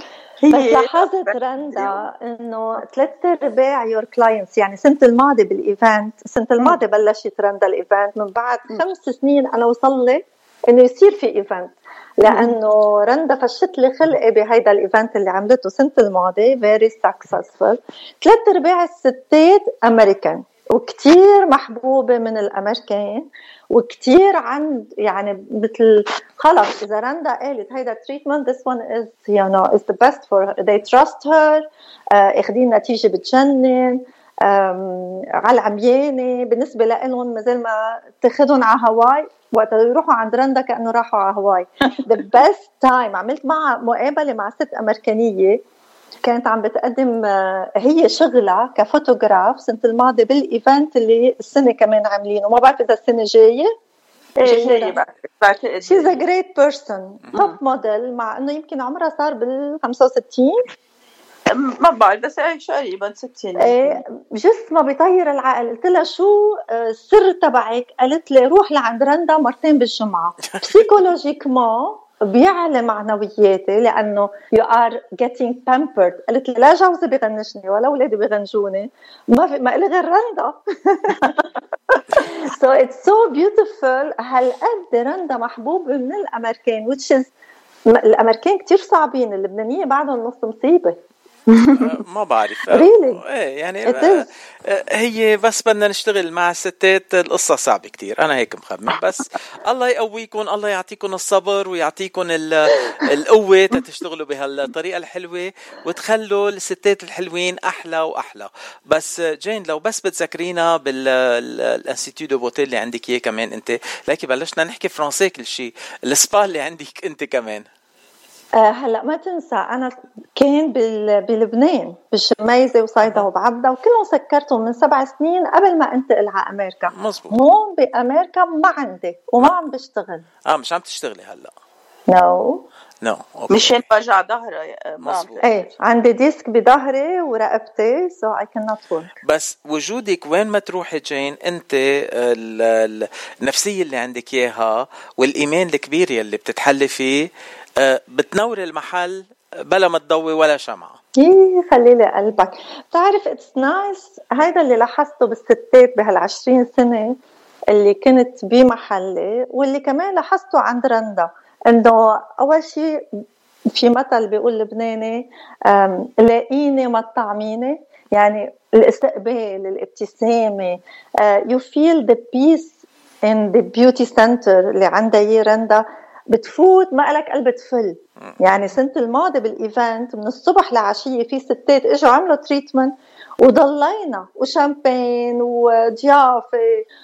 بس لاحظت رندا إنه ثلاث ارباع your clients يعني السنة الماضية بال event السنة الماضية بلشت رندا ال event من بعد خمس سنين أنا وصل لي إنه يصير في event لأنه رندا فشت لي خلقي بهيدا ال event اللي عملته السنة الماضية very successful ثلاث أرباع الستات أمريكان وكتير محبوبة من الأمريكان وكتير عند يعني مثل خلص إذا رندا قالت هيدا treatment this one is you know is the best for they trust her آه، اخذين نتيجة بتجنن. على العميانة بالنسبة لهم مثل ما تاخذهم على هواي. وقت يروحوا عند رندا كأنه راحوا على هواي. The best time عملت معها مقابلة مع ست أمريكانية. كانت عم بتقدم آه، هي شغلها كفوتوغراف سنة الماضية بال event اللي السنة كمان عاملينه. ما بعرف إذا السنة جاية. إيه، جاية بعتقد she's a great person top model مع إنه يمكن عمرها صار بال 65 ما بعرف بس إيه تقريبا 60 إيه جسمها بيطير العقل. قلت لها شو؟ آه، السر تبعك. قالت لي روح لعند رندا مرتين بالجمعة. psychologiquement بيعلى معنوياتي لأنه you are getting pampered. قالت لي لا جوزي بيغنشني ولا اولادي بيغنجوني ما في ما إلي غير رندا. [LAUGHS] So it's so beautiful. هالقد رندا محبوبه من الأمريكان which is الأمريكان كتير صعبين اللبنانية بعدهم نص مصيبة. ما بعرف? [LAUGHS] إيه يعني is. آه، هي بس بدنا نشتغل مع الستات القصة صعبة كتير. أنا هيك مخمن [LAUGHS] بس الله يقويكم الله يعطيكم الصبر ويعطيكم ال- القوة [LAUGHS] تشتغلوا بهالطريقة الحلوة وتخلوا الستات الحلوين أحلى وأحلى. بس آه، جين لو بس بتذكرينا بال institut de beauté اللي عندك إياه كمان أنت. لكن بلشنا نحكي فرنسي كل شيء. السبا اللي عندك أنت كمان. آه، هلا ما تنسى أنا كان بال- بلبنان بالجميزة وصيدا وبعبدا وكلهم سكرتهم من سبع سنين قبل ما أنتقل على أمريكا. مزبوط. هون بأمريكا ما عندي وما عم بشتغل. آه مش عم تشتغلي هلا. no no مشان وجع مزبوط. إيه عندي disc بظهري ورقبتي سو اي كان نوت ورك بس وجودك وين ما تروحي جين أنت ال- ال- النفسية اللي عندك إياها والإيمان الكبير يلي بتتحلي فيه آه، بتنوري المحل بلا ما تضوي ولا شمعة. يي خلي لي قلبك. بتعرف it's nice هيدا اللي لاحظته بالستات بهال20 سنة اللي كنت بمحلي واللي كمان لاحظته عند رندا. إنه أول شيء في مثل بيقول لبناني لاقيني ما تطعميني. يعني الاستقبال الابتسامة you feel the peace in the beauty center اللي عندها هي رندا. بتفوت ما لك قلب تفل. يعني سنة الماضي بال event من الصبح لعشية في ستات إجوا عملوا treatment وضلينا وشامبين وضيافة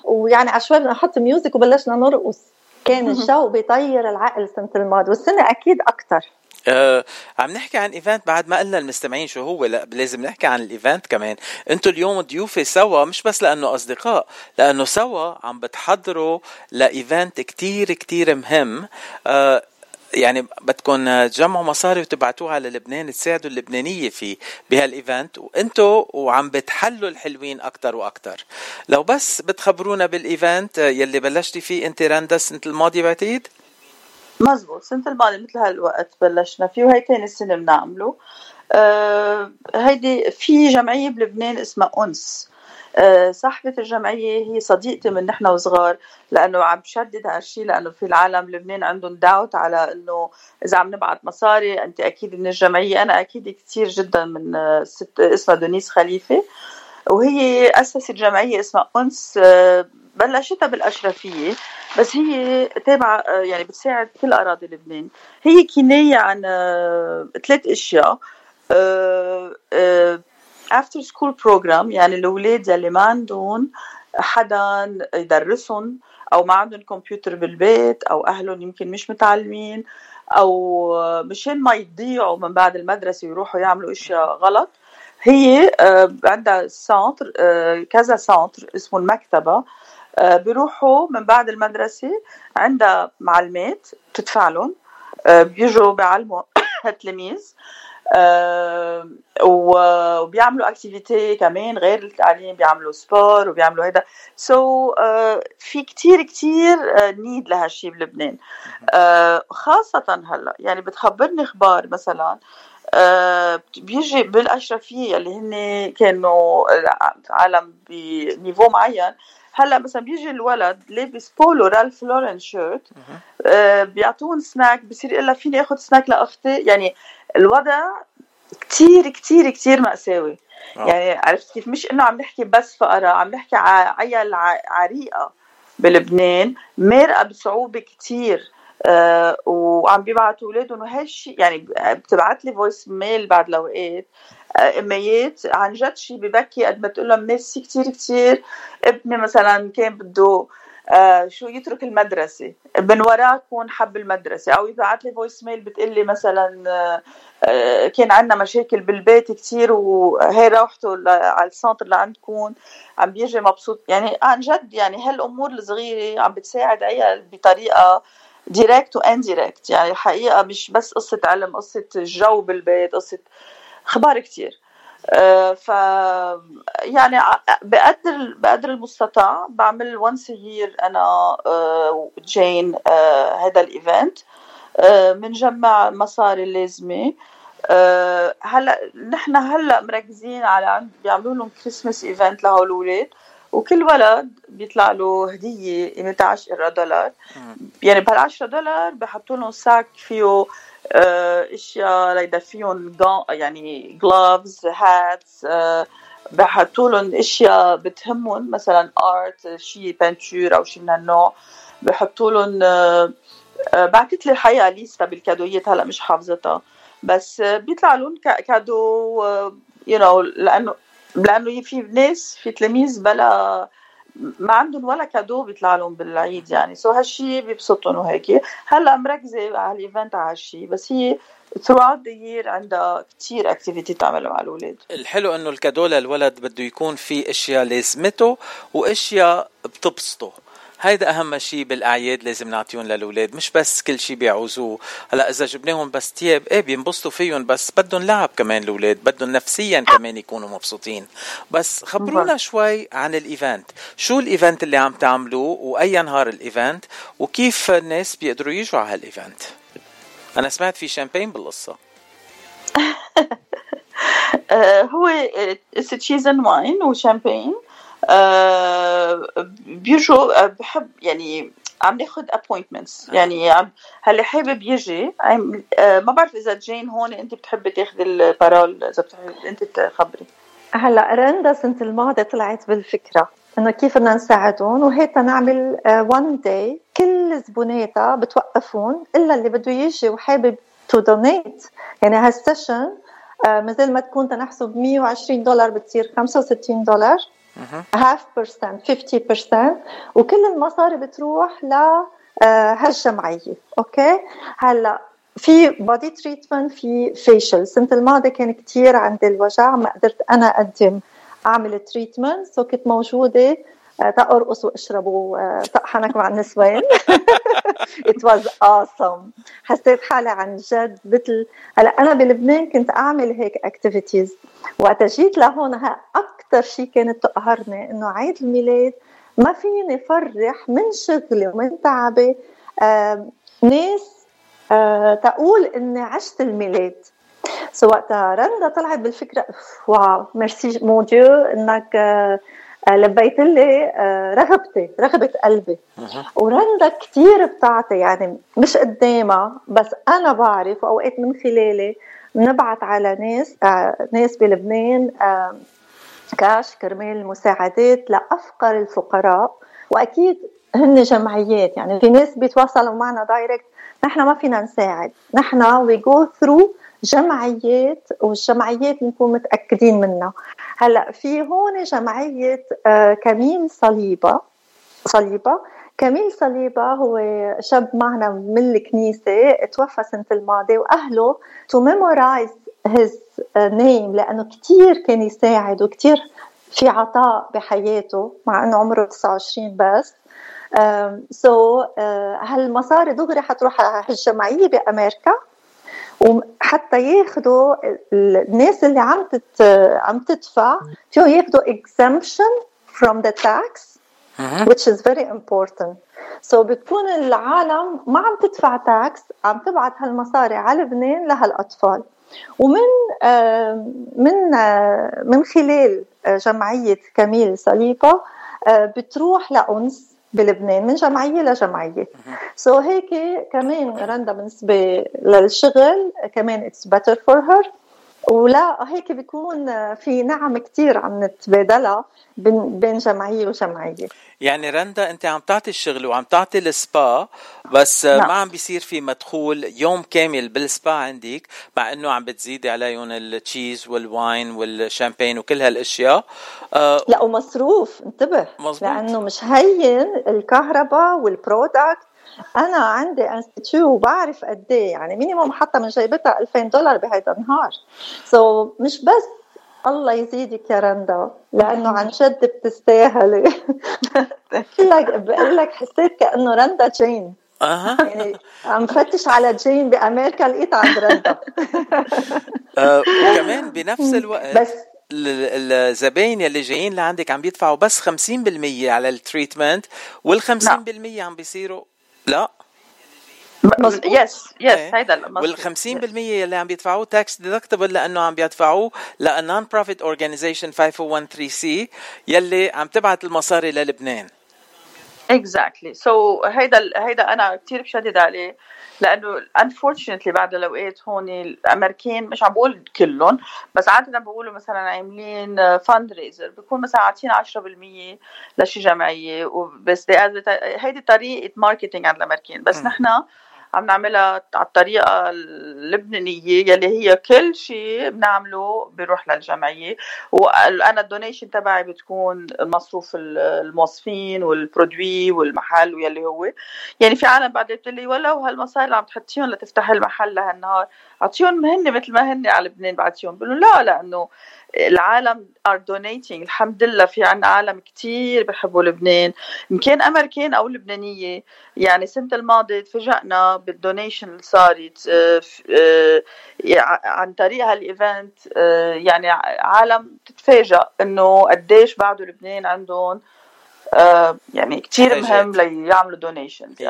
ويعني عشوائي بدنا نحط music وبلشنا نرقص. كان الجو بيطير العقل سنة الماضي والسنة أكيد أكتر. آه عم نحكي عن event بعد ما قلنا المستمعين شو هو لا لازم نحكي عن ال event كمان. أنتوا اليوم ضيوفي سوا مش بس لأنه أصدقاء لأنه سوا عم بتحضروا ل event كتير كتير مهم. آه يعني بدكم تجمعوا مصاري وتبعتوها على لبنان تساعدوا اللبنانية فيه بهال event. وانتوا وعم بتحلوا الحلوين أكتر وأكتر. لو بس بتخبرونا بال event يلي بلشتي فيه أنت رندا السنة الماضية بعتقد؟ مزبوط سنة الماضية مثل هالوقت بلشنا فيه وهي تاني سنة بنعمله. آه هيدي في جمعية بلبنان اسمها أنس. آه صاحبة الجمعية هي صديقتي من نحن وصغار لأنه عم بشدد هالشيء لأنه في العالم بلبنان عندهم داوت على إنه إذا عم نبعت مصاري أنت أكيد من الجمعية. أنا أكيد كثير جدا من ست اسمها دونيس خليفة. وهي أسست جمعية اسمها أنس آه، بلشتها بالأشرفية بس هي تابعة آه، يعني بتساعد كل أراضي لبنان. هي كناية عن آه، ثلاث أشياء after school program يعني الأولاد يلي ما عندهم حدا يدرسهم أو ما عندهم كمبيوتر بالبيت أو أهلهم يمكن مش متعلمين أو آه، مشان ما يضيعوا من بعد المدرسة ويروحوا يعملوا أشياء غلط. هي عندها center كذا center اسمه المكتبة. بيروحوا من بعد المدرسة عندها معلمات بتدفع لهم. آه، بيجوا بيعلموا [COUGHS] التلاميذ. آه، وبيعملوا activity كمان غير التعليم بيعملوا sport وبيعملوا هيدا. so so, في كتير كتير need لهالشي بلبنان. آه، خاصة هلأ يعني بتخبرني أخبار مثلا آه، بيجي بالأشرفية اللي هن كانوا عالم بنيفو معين هلا مثلا بيجي الولد لابس بولو رالف لورين شيرت آه، بيعطون سناك بصير يقول فيني آخذ سناك لأختي؟ يعني الوضع كتير كتير كتير مأساوي. آه. يعني عرفت كيف؟ مش إنه عم نحكي بس فقراء عم نحكي ع- عيال عريقة بلبنان مرقه بصعوبة كتير آه وعم بيبعتوا أولادهم وهالشيء يعني بتبعت لي voicemail بعد الأوقات. اميات عن جد شيء ببكي قد ما تقول لهم ميرسي كتير كتير. ابني مثلا كان بده آه شو يترك المدرسة. من وراه يكون حب المدرسة. أو يبعت لي voicemail بتقول لي مثلا آه آه، كان عندنا مشاكل بالبيت كتير وهي روحته على ال center لعندكم عم بيجي مبسوط. يعني عن جد يعني هالأمور الصغيرة عم بتساعد عيال بطريقة direct و indirect يعني الحقيقة مش بس قصة علم قصة جو بالبيت قصة أخبار كتير. آه، ف يعني بقدر بقدر المستطاع بعمل once a year أنا آه، جين آه، هذا ال event بنجمع مصاري اللازمه هلا نحن هلا مركزين على بيعملوا لهم Christmas event لهول الأولاد. وكل ولد بيطلع له هدية قيمتها 10 دولار. يعني بهال 10 دولار بحطوا لهم fr: sac فيه أشياء ليدفيهم غا- يعني gloves hats بحطوا لهم أشياء بتهمهم مثلا art شيء peinture أو شيء من هالنوع. بحطوا لهم آه، آه، بعتت لي الحقيقة liste بالكادويات هلأ مش حافظتها. بس آه، بيطلع لهم cadeau you know لأنه لأنه في ناس في تلاميذ بلا ما عندهم ولا cadeau بيطلع لهم بالعيد يعني. so هالشي بيبسطهم وهيك. هلا مركزة على ال event على هالشي بس هي throughout the year عندها كتير activity تعملها مع الأولاد. الحلو إنه ال cadeau للولد بده يكون في أشياء لازمته وأشياء بتبسطه. هيدا أهم شيء بالأعياد لازم نعطيهم للأولاد مش بس كل شيء بيعوزوه. هلأ إذا جبناهم بس تياب إيه بينبسطوا فيهم بس بدهم لعب كمان الأولاد بدهم نفسيا كمان يكونوا مبسوطين. بس خبرونا شوي عن ال event. شو ال event اللي عم تعملوه وأي نهار ال event وكيف الناس بيقدروا يجوا على هال event؟ أنا سمعت في شامبين بالقصة. [LAUGHS] آه، هو cheese and wine و champagne. بيجوا آه، بحب يعني عم ناخد appointments يعني عم هلأ حابب يجي. عم- آه، ما بعرف إذا جين هون أنت بتحبي تاخذي ال parole إذا بتحبي أنت تخبري. هلأ رندا السنة الماضية طلعت بالفكرة إنه كيف بدنا نساعدهم وهيك نعمل one day كل زبوناتها بتوقفهون إلا اللي بده يجي وحابب to donate يعني هال session مثل ما تكون تنحسب 120 دولار بتصير 65 دولار. half percent 50% وكل المصاري بتروح ل آه، هالجمعية أوكي؟ هلا في body treatment في facial السنة الماضية كان كتير عندي الوجع ما قدرت أنا أقدم أعمل treatment so كنت موجودة آه، تأرقص وأشرب و آه، طق حنك مع النسوان. [LAUGHS] It was awesome. حسيت حالي عن جد مثل هلا أنا بلبنان كنت أعمل هيك activities وقت جيت لهون أكثر شيء كانت تقهرني إنه عيد الميلاد ما فيني فرح من شغلي ومن تعبي. آه ناس آه تقول إني عشت الميلاد. so وقتها رندا طلعت بالفكرة wow merci mon Dieu إنك آه آه، لبيت لي آه، رغبتي رغبة قلبي. ورندا كتير بتعطي يعني مش قدامها بس أنا بعرف وأوقات من خلالي بنبعت على ناس آه، ناس بلبنان آه، كاش كرمال مساعدات لأفقر الفقراء. وأكيد هن جمعيات يعني في ناس بيتواصلوا معنا direct نحن ما فينا نساعد. نحن we go through جمعيات والجمعيات بنكون متأكدين منها. هلا في هون جمعية آه، كميل صليبة. صليبة. كميل صليبة هو شاب معنا من الكنيسة توفى سنة الماضي وأهله to memorize his name لأنه كتير كان يساعد وكتير في عطاء بحياته مع أنه عمره 29 بس. سو so, uh, هالمصاري دغري حتروح على الجمعيه بأمريكا. وحتى ياخذوا الناس اللي عم تت عم تدفع فيهم ياخذوا exemption from the tax which is very important. so بتكون العالم ما عم تدفع tax عم تبعت هالمصاري على لبنان لهالأطفال. ومن من من خلال جمعية كميل صليبه بتروح لأنس. بلبنان من جمعية لجمعيه so هيك كمان رندا بالنسبة للشغل كمان it's better for her ولا هيك بيكون في نعم كتير عم نتبادلها بين جمعية وجمعية يعني رندا أنت عم تعطي الشغل وعم تعطي السبا بس نعم. ما عم بيصير في مدخول يوم كامل بالسبا عندك مع إنه عم بتزيدي عليهم ال cheese وال wine وال champagne وكل هالأشياء آه لا ومصروف انتبه مزبوط. لأنه مش هين الكهرباء وال product أنا عندي institut وبعرف قد إيه يعني minimum حتى من جيبتها 2000 دولار بهيدا النهار. so مش بس الله يزيدك يا رندا لأنه عن جد بتستاهلي. بقول لك بقول لك حسيت كأنه رندا جين. أها. يعني عم فتش على جين بأمريكا لقيت عند رندا. [LAUGHS] آه وكمان بنفس الوقت بس الزباين يلي جايين لعندك عم بيدفعوا بس 50% على ال treatment وال 50% عم بيصيروا لا. yes yes هيدا وال 50% اللي عم بيدفعوه tax deductible لأنه عم بيدفعوه ل non profit organization 5013 C يلي عم تبعت المصاري للبنان. exactly so هيدا هيدا أنا كثير بشدد عليه لأنه unfortunately بعد الأوقات هون الامريكان مش عم بقول كلهم بس عادة بقولوا مثلا عاملين fundraiser بيكون مثلا عاطين 10% لشي جمعية وبس هيدي طريقة marketing عند الامريكان بس نحن عم نعملها على الطريقة اللبنانية يلي هي كل شيء بنعمله بيروح للجمعية. وأنا ال donation تبعي بتكون مصروف الموظفين وال produits والمحل واللي هو. يعني في عالم بعد بتقول لي ولو هالمصاري اللي عم تحطيهم لتفتح المحل لهالنهار أعطيهم هن مثل ما هن على لبنان بعطيهم بقول لا لأنه العالم are donating الحمد لله في عنا عالم كتير بحبوا لبنان. ان كان أمريكان أو لبنانية. يعني السنة الماضيه تفاجئنا بال donation اللي صارت آه، آه، عن طريق هال event آه، يعني عالم تتفاجئ إنه قديش بعده لبنان عندهم يعني كثير مهم ليعملوا donation 100%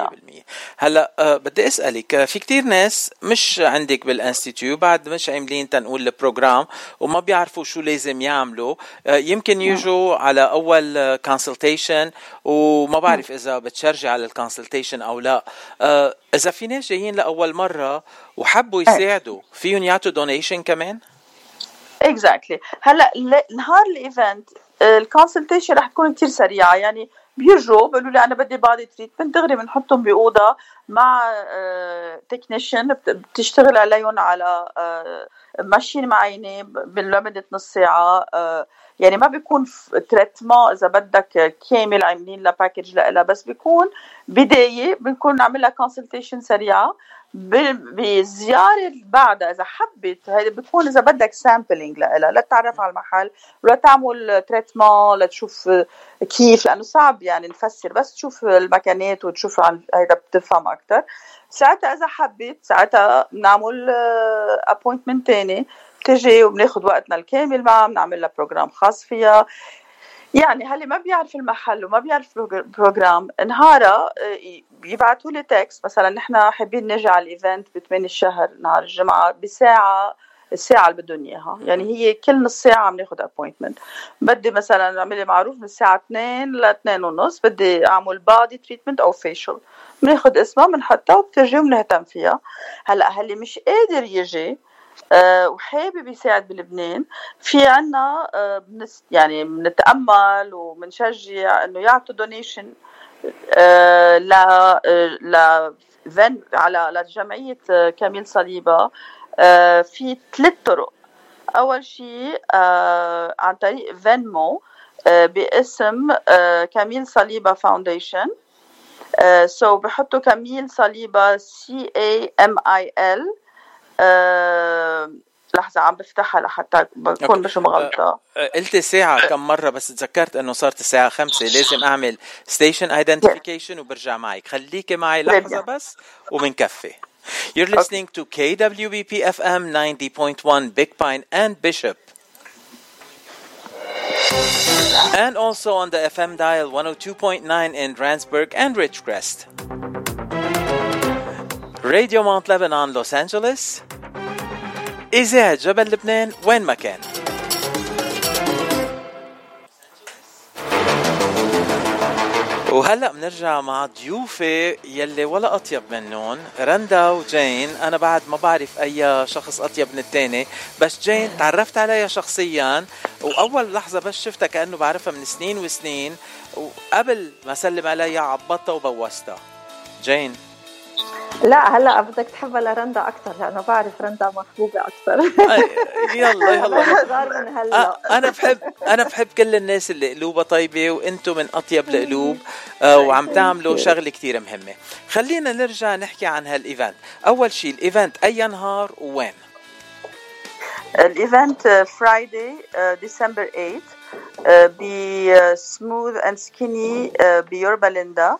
هلا أه بدي أسألك آه، في كثير ناس مش عندك بال institut بعد مش عاملين تنقول ال program وما بيعرفوا شو لازم يعملوا. يمكن يجوا على أول consultation وما بعرف إذا بت charge ي على ال consultation أو لا. إذا في ناس جايين لأول مرة وحبوا يساعدوا فيهم يعطوا donation كمان؟ exactly exactly. هلا نهار ال event ال consultation رح تكون كتير سريعة يعني بيجوا بيقولوا لي أنا بدي body treatment دغري بنحطهم بأوضة مع technician آه، بتشتغل عليهم على machine معينة لمده نص ساعة آه، يعني ما بيكون traitement إذا بدك كامل عاملين لها package لها بس بيكون بداية بنكون نعملها consultation سريعة. اللي بعدها إذا حبت هيدي بتكون إذا بدك sampling لها لتتعرف على المحل ولا تعمل traitement لتشوف كيف لأنه صعب يعني نفسر بس تشوف المكانات وتشوف هيدا بتفهم أكثر ساعتها إذا حبت ساعتها بنعمل appointment ثاني بتجي وبناخذ وقتنا الكامل معها بنعمل لها program خاص فيها. يعني هل ما بيعرف المحل وما بيعرف program نهارها آه، بيبعتوا لي text مثلا نحن حابين نجي على ال event ب 8 الشهر نهار الجمعة بساعة الساعة اللي بدهم إياها، يعني هي كل نص ساعة عم ناخذ appointment، بدي مثلا اعملي معروف من الساعة 2 ل 2 ونص بدي أعمل body treatment أو facial، بناخذ اسمها بنحطها وبترجي وبنهتم فيها، هلأ هل مش قادر يجي آه، وحابب يساعد بلبنان. في عنا آه، يعني بنتأمل وبنشجع إنه يعطوا دونيشن آه، ل ل على لجمعية كاميل صليبة. في ثلاث طرق. أول شيء عن طريق فينمو باسم كاميل صليبة Foundation so بحطوا كاميل صليبة C A M I L لحظة لحظة عم بفتحها لحتى بكون مش مغلطه آه، قلت ساعة كم مرة بس تذكرت إنه صارت الساعة خمسة لازم أعمل station identification وبرجع معك. خليكي معي لحظة بس وبنكفي You're listening to KWBP FM 90.1 Big Pine and Bishop. And also on the FM dial 102.9 in Randsburg and Ridgecrest. راديو مونت لبنان لوس أنجلوس إذاعة جبل لبنان وين ما كان وهلا بنرجع مع ضيوفي يلي ولا أطيب منهم رندا وجين. أنا بعد ما بعرف أي شخص أطيب من الثاني بس جين تعرفت عليها شخصيا. وأول لحظة بس شفتها كأنه بعرفها من سنين وسنين. وقبل ما اسلم عليها عبطتها وبوستها. جين. لا هلا بدك تحبها لرندا أكثر لأنه بعرف رندا محبوبة أكثر يلا يلا. [LAUGHS] من هلأ. أنا بحب أنا بحب كل الناس اللي قلوبها طيبة وأنتم من أطيب القلوب آه، وعم تعملوا شغلة كثير مهمة. خلينا نرجع نحكي عن هال event. أول شيء ال event أي نهار وين ال event Friday December 8 ب Smooth and Skinny بيوربا ليندا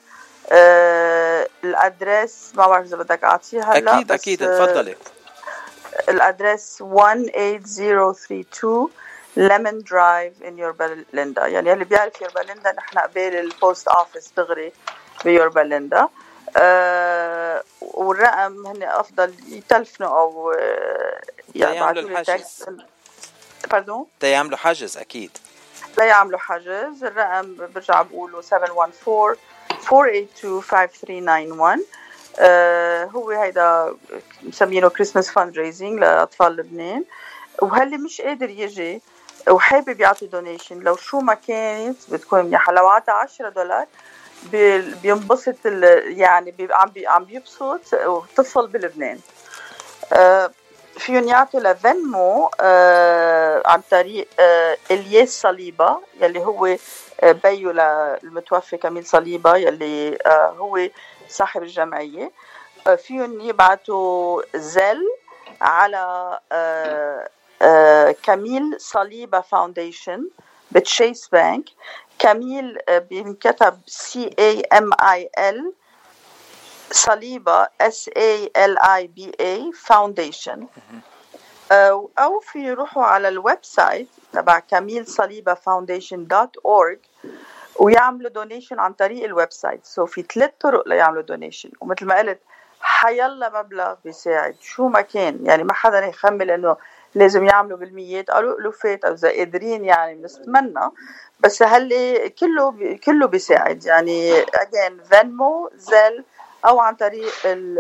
آه، ال address ما بعرف إذا بدك أعطيه هلا أكيد أكيد تفضلي. ال address 18032 Lemon Drive in يوربا ليندا يعني اللي بيعرف يوربا ليندا نحن قبال ال post office دغري بيوربا ليندا آه والرقم هن أفضل يتلفنوا أو آه، يعملوا الحجز. pardon تيعملوا حجز أكيد. لا يعملوا حجز. الرقم برجع بقوله 714 482 5391 آه هو هيدا مسمينه Christmas fundraising لأطفال لبنان. وهاللي مش قادر يجي وحابب يعطي donation لو شو ما كانت بتكون منيحة. لو عطى 10 دولار بي- بينبسط يعني بي عم عم بيبسط طفل بلبنان. آه فيهم يعطوا ل Venmo آه عن طريق آه إلياس صليبة يلي هو آه بيو للمتوفي كميل صليبة يلي آه هو صاحب الجمعية. آه فيهم يبعتوا Zelle على آه آه كميل صليبة Foundation ب Chase Bank. كميل آه بينكتب C A M I L صليبة S A L I B A Foundation. أو أو في يروحوا على ال website تبع كميل صليبة Foundation dot org ويعملوا donation عن طريق ال website so في ثلاث طرق ليعملوا donation ومثل ما قلت حيلا مبلغ بيساعد. شو ما كان يعني ما حدا يخجل إنه لازم يعملوا بالميات. أو الوفات أو إذا قادرين يعني بنتمنى. بس هاللي كله بي كله بيساعد. يعني again Venmo Zelle أو عن طريق ال-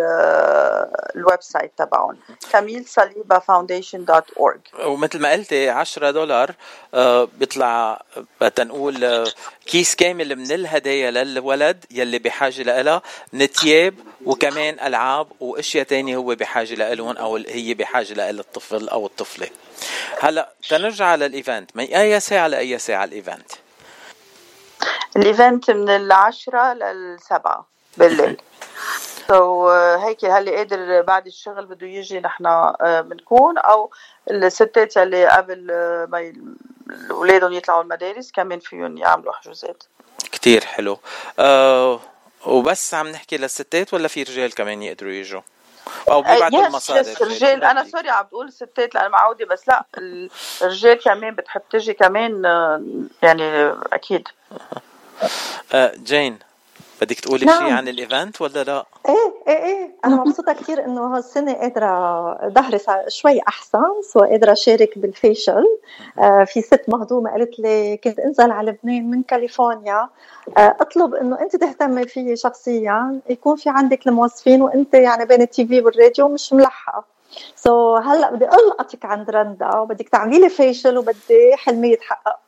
الويب website تبعهم. كميل صليبة Foundation dot org ومثل ما قلتي 10 دولار آه، بيطلع آه، تنقول آه، كيس كامل من الهدايا للولد يلي بحاجة لها من ثياب وكمان ألعاب وأشياء تانية هو بحاجة لهم أو هي بحاجة لها الطفل أو الطفلة. هلأ تنرجع على ال event. من أي ساعة لأي ساعة ال event؟ ال event من العشرة للسبعة بالليل. so, هيك هاللي قادر بعد الشغل بده يجي نحن بنكون أو الستات اللي قبل آه، ما أولادهم يطلعوا المدارس كمان فيهم يعملوا حجوزات. كتير حلو. أه وبس عم نحكي للستات ولا في رجال كمان يقدروا يجوا؟ أو بيبعتوا المصادر yes رجال. أنا sorry عم بقول ستات لأن معودة بس لا الرجال كمان بتحب تجي كمان آه، يعني أكيد. أه جين. بدك تقولي نعم. شيء عن ال event ولا لا؟ إيه إيه إيه. أنا مبسوطة كثير إنه هالسنة قادرة ظهري صار شوي أحسن so قادرة أشارك بال facial. آه في ست مهضومة قالت لي كنت أنزل على لبنان من كاليفورنيا. آه أطلب إنه أنت تهتمي فيي شخصيا يكون في عندك الموظفين وأنت يعني بين ال TV والراديو مش ملحقة. so, هلأ بدي ألقطك عند رندا وبدك تعملي لي facial وبدي حلمي يتحقق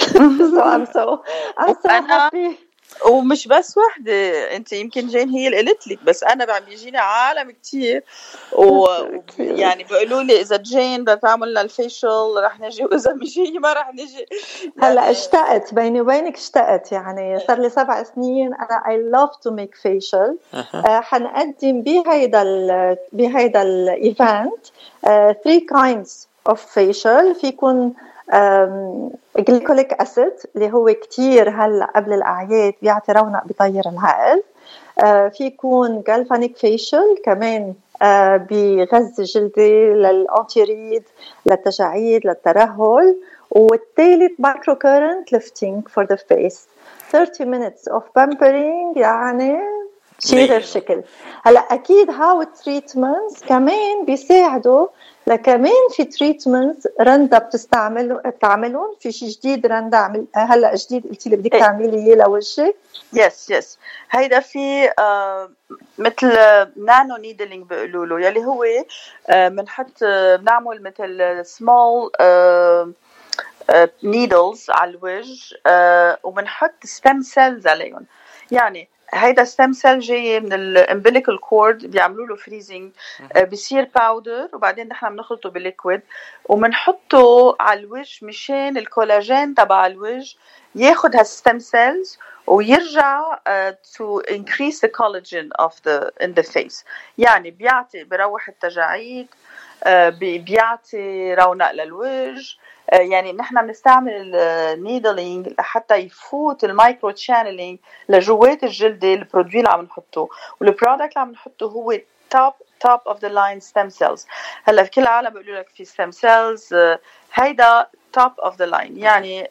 [LAUGHS] so I'm so I'm so أنا- happy. ومش بس وحدة أنت يمكن جين هي اللي قالت لك بس أنا عم بيجيني عالم كتير ويعني بيقولوا لي إذا جين بدها تعمل لنا ال facial رح نجي [LAUGHS] وإذا مش هي ما رح نجي. هلأ اشتقت بيني وبينك اشتقت يعني صار لي سبع سنين أنا I love to make facial. آه، حنقدم بهيدا ال بهيدا ال event 3 kinds of facial في يكون glycolic acid اللي هو كتير هلا قبل الأعياد بيعطي رونق بيطير العقل آه، في يكون galvanic facial كمان آه، بغذي الجلدة لل anti-rides للتجاعيد للترهل. والثالث microcurrent lifting for the face 30 minutes of pampering يعني شيء غير شكل هلا أكيد هاو ال treatments كمان بيساعدوا لكمان في treatments رندا بتستعمل بتعملهم. في شيء جديد رندا عمل هلا جديد قلتي لي بدك إيه. تعملي إياه لوجهك. yes yes هيدا في آه مثل nano needling بيقولوا له يلي هو آه بنحط آه بنعمل مثل small needles على الوجه آه وبنحط stem cells عليهم. يعني هيدا stem cell جاي من ال umbilical cord بيعملوا له freezing بصير powder وبعدين نحن بنخلطه بال liquid وبنحطه على الوجه مشان الكولاجين تبع الوجه ياخد هال stem cells ويرجع to increase the collagen of the in the face. يعني بيعطي بروح التجاعيد uh, بي- بيعطي رونق للوجه يعني نحن بنستعمل ال needling لحتى يفوت ال micro-channeling لجوات الجلدة ال produit اللي عم نحطه. وال product اللي عم نحطه هو top top of the line stem cells هلأ في كل العالم بيقولوا لك في stem cells هيدا top of the line يعني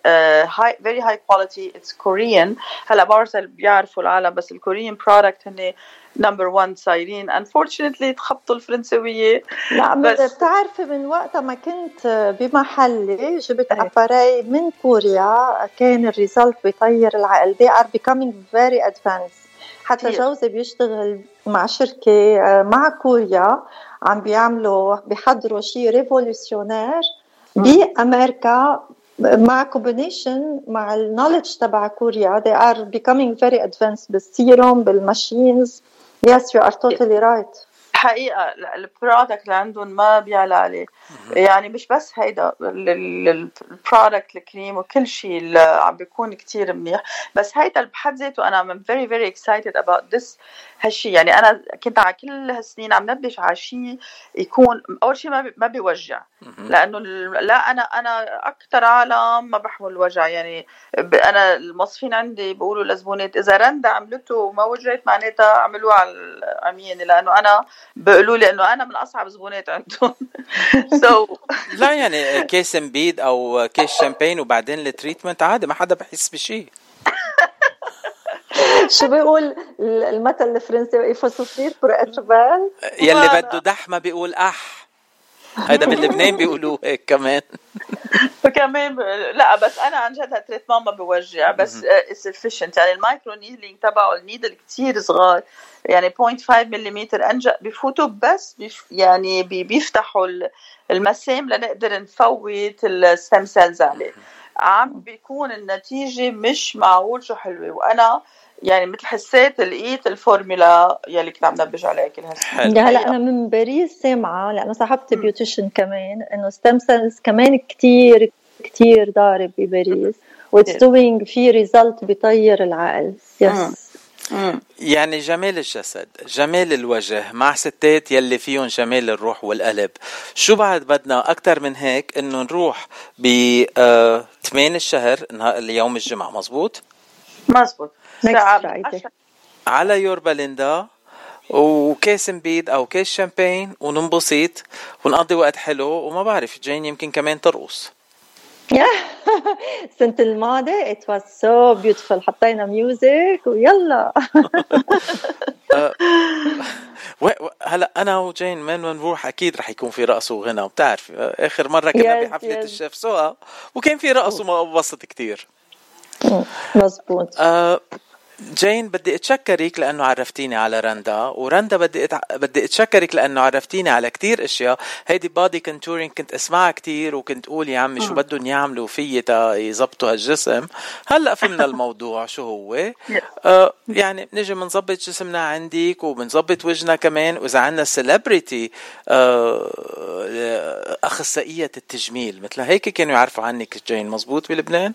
high very high quality it's Korean هلأ بعرف بيعرفوا العالم بس ال Korean product هن number 1 صايرين unfortunately تخبطوا الفرنسوية. لا بس- بتعرفي من وقتها ما كنت بمحلي جبت اباري من كوريا. كان ال result بيطير العقل. They are becoming very advanced. حتى كتير. جوزي بيشتغل مع شركة آه، مع كوريا. عم بيعملوا بيحضروا شيء révolutionnaire بأمريكا مع combination مع ال knowledge تبع كوريا. They are becoming very advanced بال serum بال machines yes you are totally right. حقيقة ال product اللي عندهم ما بيعلى عليه. يعني مش بس هيدا ال product الكريم وكل شيء اللي عم بيكون كتير منيح. بس هيدا بحد ذاته أنا I'm very very excited about this هالشيء يعني أنا كنت على كل هالسنين عم نبش على شيء يكون أول شيء ما بيوجع. لأنه ال- لا أنا أنا أكثر عالم ما بحمل وجع. يعني ب- أنا الموظفين عندي بيقولوا لزبونات إذا رندا عملته وما وجعت معناتها عملوها على العمياني لأنه أنا بيقولوا لي إنه أنا من أصعب زبونات عندهم. [LAUGHS] سو [LAUGHS] لا يعني كيس امبيد أو كيس شامبين وبعدين التريتمنت عادي ما حدا بحس بشيء [LAUGHS] شو بيقول المثل الفرنسي؟ Il faut souffrir pour être belle يلي بده يدح بيقول أح. هيدا باللبنان بيقولوه هيك كمان. فكمان ب- لا بس أنا عن جد هال traitement ما بوجع بس it's efficient. يعني ال micro needling تبعه ال needle كتير صغار يعني 0.5 ملم انجا بفوتوا بس بيف يعني بي- بيفتحوا ال- المسام لنقدر نفوت ال stem cells عليه. عم بيكون النتيجة مش معقول شو حلوة وأنا يعني مثل حسيت لقيت الفورمولا يلي كنت عم نبش عليها كل هالسنين هلا أنا من باريس سامعة. لأنه صاحبتي beautician كمان. إنه stem cells كمان كتير كتير ضارب بباريس. what's doing في result بيطير العقل. yes يعني جمال الجسد جمال الوجه مع ستات يلي فيهم جمال الروح والقلب. شو بعد بدنا أكتر من هيك إنه نروح ب 8 الشهر نهار اليوم الجمعة مزبوط؟ مزبوط. على يوربا ليندا وكاس نبيد أو كاس شامبين وننبسط ونقضي وقت حلو وما بعرف جين يمكن كمان ترقص. السنة [LAUGHS] الماضية it was so beautiful. حطينا music ويلا. [LAUGHS] و... هلا أنا وجين من نروح أكيد رح يكون في رقص وغنى بتعرف آخر مرة كنا Yes, yes. الشيف سوا وكان في رقص وما انبسط كثير مزبوط آه جين بدي أتشكرك لأنه عرفتيني على رندا ورندا بدي أتع... بدي أتشكرك لأنه عرفتيني على كتير أشياء. هيدي body contouring كنت أسمعها كتير وكنت أقول يا عمي شو. بدهم يعملوا فيي تا يزبطوا هالجسم. هلأ فهمنا [LAUGHS] الموضوع شو هو. آه يعني بنجي بنظبط جسمنا عندك وبنظبط وجهنا كمان. وإذا عندنا celebrity آه أخصائية التجميل مثل هيك كانوا يعرفوا عنك جين. مزبوط بلبنان؟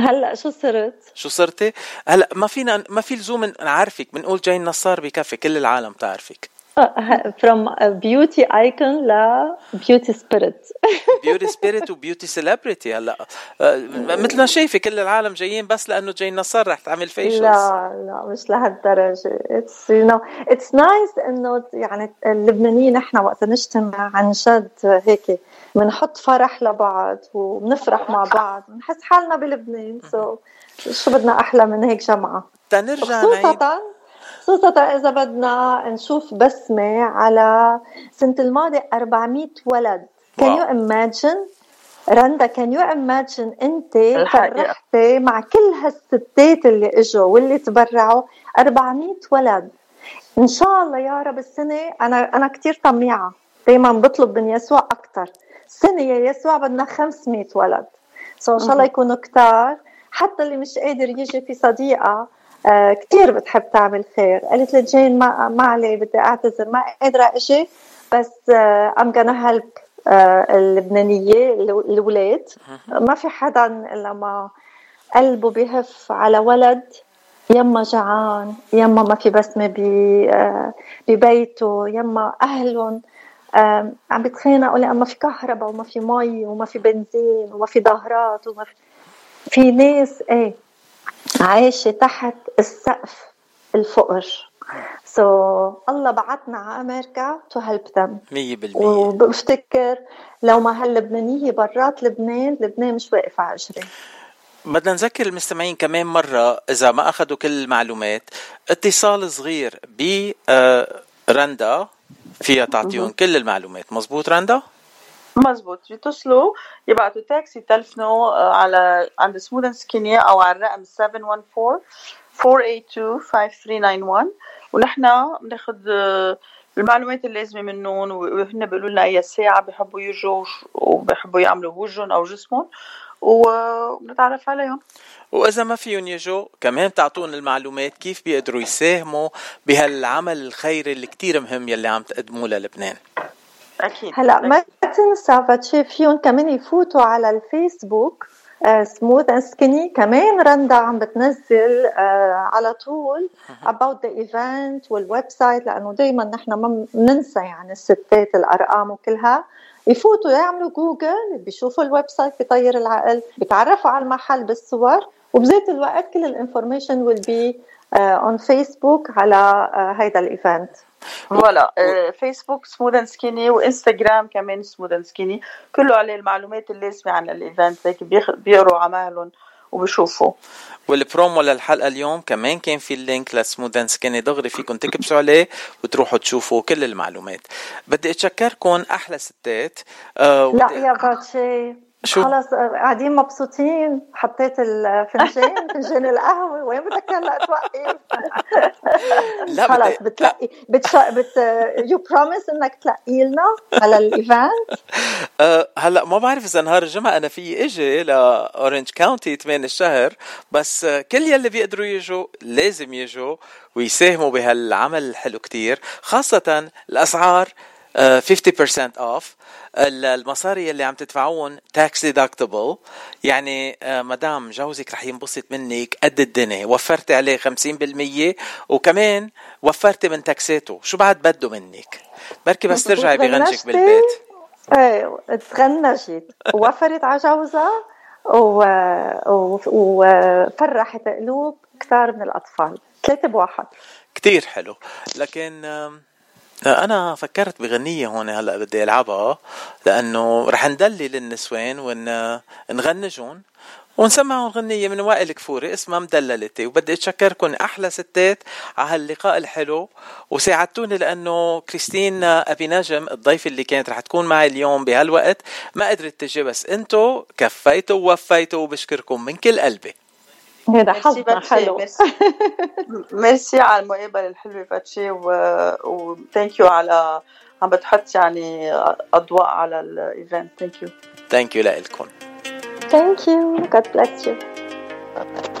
هلأ شو صرت؟ شو صرتي؟ هلأ ما فينا ما في لزوم نعرفك بنقول جاي نصار بكفي كل العالم تعرفك [LAUGHS] from a beauty icon ل beauty spirit. beauty spirit و beauty celebrity هلا. آه، مثل ما شايفة كل العالم جايين بس لأنه جاي نصر رح تعمل فيشلز لا لا مش لهالدرجة. It's you know it's nice إنه يعني اللبنانيين إحنا وقت نجتمع عن جد هيك بنحط فرح لبعض وبنفرح مع بعض بنحس حالنا بلبنان. سو شو بدنا أحلى من هيك جمعة؟ تنرجع خصوصا خصوصا إذا بدنا نشوف بسمة على سنة الماضي 400 ولد. Wow. you imagine رندا كان you imagine أنت الحقيقة. فرحتي مع كل هالستات اللي إجوا واللي تبرعوا؟ 400 ولد. إن شاء الله يا رب السنة أنا أنا كثير طميعة. دائما بطلب من يسوع أكثر السنة يا يسوع بدنا 500 ولد. so إن شاء الله. يكونوا كتار. حتى اللي مش قادر يجي في صديقة آه كثير بتحب تعمل خير. قالت لي جين ما ما علي بدي أعتذر ما قادرة أجي بس آه I'm gonna help آه اللبنانية الاولاد ما في حدا إلا ما قلبه بيهف على ولد يما جعان يما ما في آه، ببيته يما أهلهم. آم، عم بيتخانقوا لأن ما في كهرباء وما في مي وما في بنزين وما في ظهرات وما في في ناس إيه. عايشة تحت السقف الفقر. so so, الله بعتنا على أمريكا to help them. 100% وبفتكر لو ما هاللبنانية برات لبنان لبنان مش واقف على اجري بدنا نذكر المستمعين كمان مرة إذا ما أخذوا كل المعلومات. اتصال صغير ب آه، رندا. فيها تعطيهم. كل المعلومات. مزبوط رندا؟ مزبوط بيتصلوا يبعتوا تاكسي يتلفنوا آه، على عند سموث اند سكيني أو على الرقم 714 482 5391 ونحن بناخذ آه، المعلومات اللازمة منهم وهن بيقولوا لنا اي ساعة بحبوا يجوا وبحبوا يعملوا وجههم أو جسمهم. وبنتعرف عليهم. وإذا ما فيهم يجوا كمان تعطونا المعلومات كيف بيقدروا يساهموا بهالعمل الخيري اللي كتير مهم يلي عم تقدموه للبنان. أكيد هلا ما تنسى فاتشي فيهم كمان يفوتوا على الفيسبوك سموث اند سكيني كمان رندا عم بتنزل آه، على طول about the event وال website لأنه دائما نحن ما بننسى يعني الستات الأرقام وكلها. يفوتوا يعملوا جوجل بيشوفوا ال website بيطير العقل بيتعرفوا على المحل بالصور وبذات الوقت كل ال information will be on فيسبوك على آه، هيدا ال event voilà فيسبوك سموث اند سكيني وانستغرام كمان سموث اند سكيني كله عليه المعلومات اللازمه عن ال event هيك بيقروا ع مهلهم وبيشوفوا. والبرومو للحلقة اليوم كمان كان في ال link لسموث اند سكيني دغري فيكم تكبسوا عليه وتروحوا تشوفوا كل المعلومات. بدي أتشكركم أحلى ستات. آه لا يا باتشي شو؟ خلص قاعدين مبسوطين حطيت الفنجان [LAUGHS] فنجان القهوة وين بدك هلا توقف؟ [LAUGHS] لا خلص بدي بتلاقي بتش... بت you promise إنك تلاقي لنا على ال event؟ [LAUGHS] أه هلأ ما بعرف إذا نهار الجمعة أنا في إجي لاورنج كاونتي 8 الشهر بس كل يلي بيقدروا يجوا لازم يجوا ويساهموا بهالعمل الحلو كتير خاصة الأسعار 50% off المصاري اللي عم تدفعوهم tax deductible يعني آه، مدام جوزك رح ينبسط منك قد الدنيا. وفرتي عليه 50% وكمان وفرتي من تاكساته شو بعد بده منك؟ بركي بس ترجعي بغنجك؟ بالبيت. إيه تغنجت ووفرت على جوزها. و... و... وفرحت قلوب كثار من الأطفال. ثلاثة بواحد. كتير حلو. لكن أنا فكرت بغنية هون هلأ بدي ألعبها لأنه رح ندلل النسوان ونغنجهم ونسمعهم غنية من وائل كفوري اسمها مدللتي وبدي اتشكركم أحلى ستات على هاللقاء الحلو وساعدتوني لأنه كريستين أبي نجم الضيفة اللي كانت رح تكون معي اليوم بهالوقت ما قدرت تجي بس أنتو كفيتوا ووفيتوا وبشكركم من كل قلبي. هذا حظنا حلو. ميرسي. [LAUGHS] ميرسي على المقابله الحلوة باتشي و, و... thank you على عم بتحط يعني أضواء على الايفنت ثانك يو ثانك يو لكم Thank you. God bless you.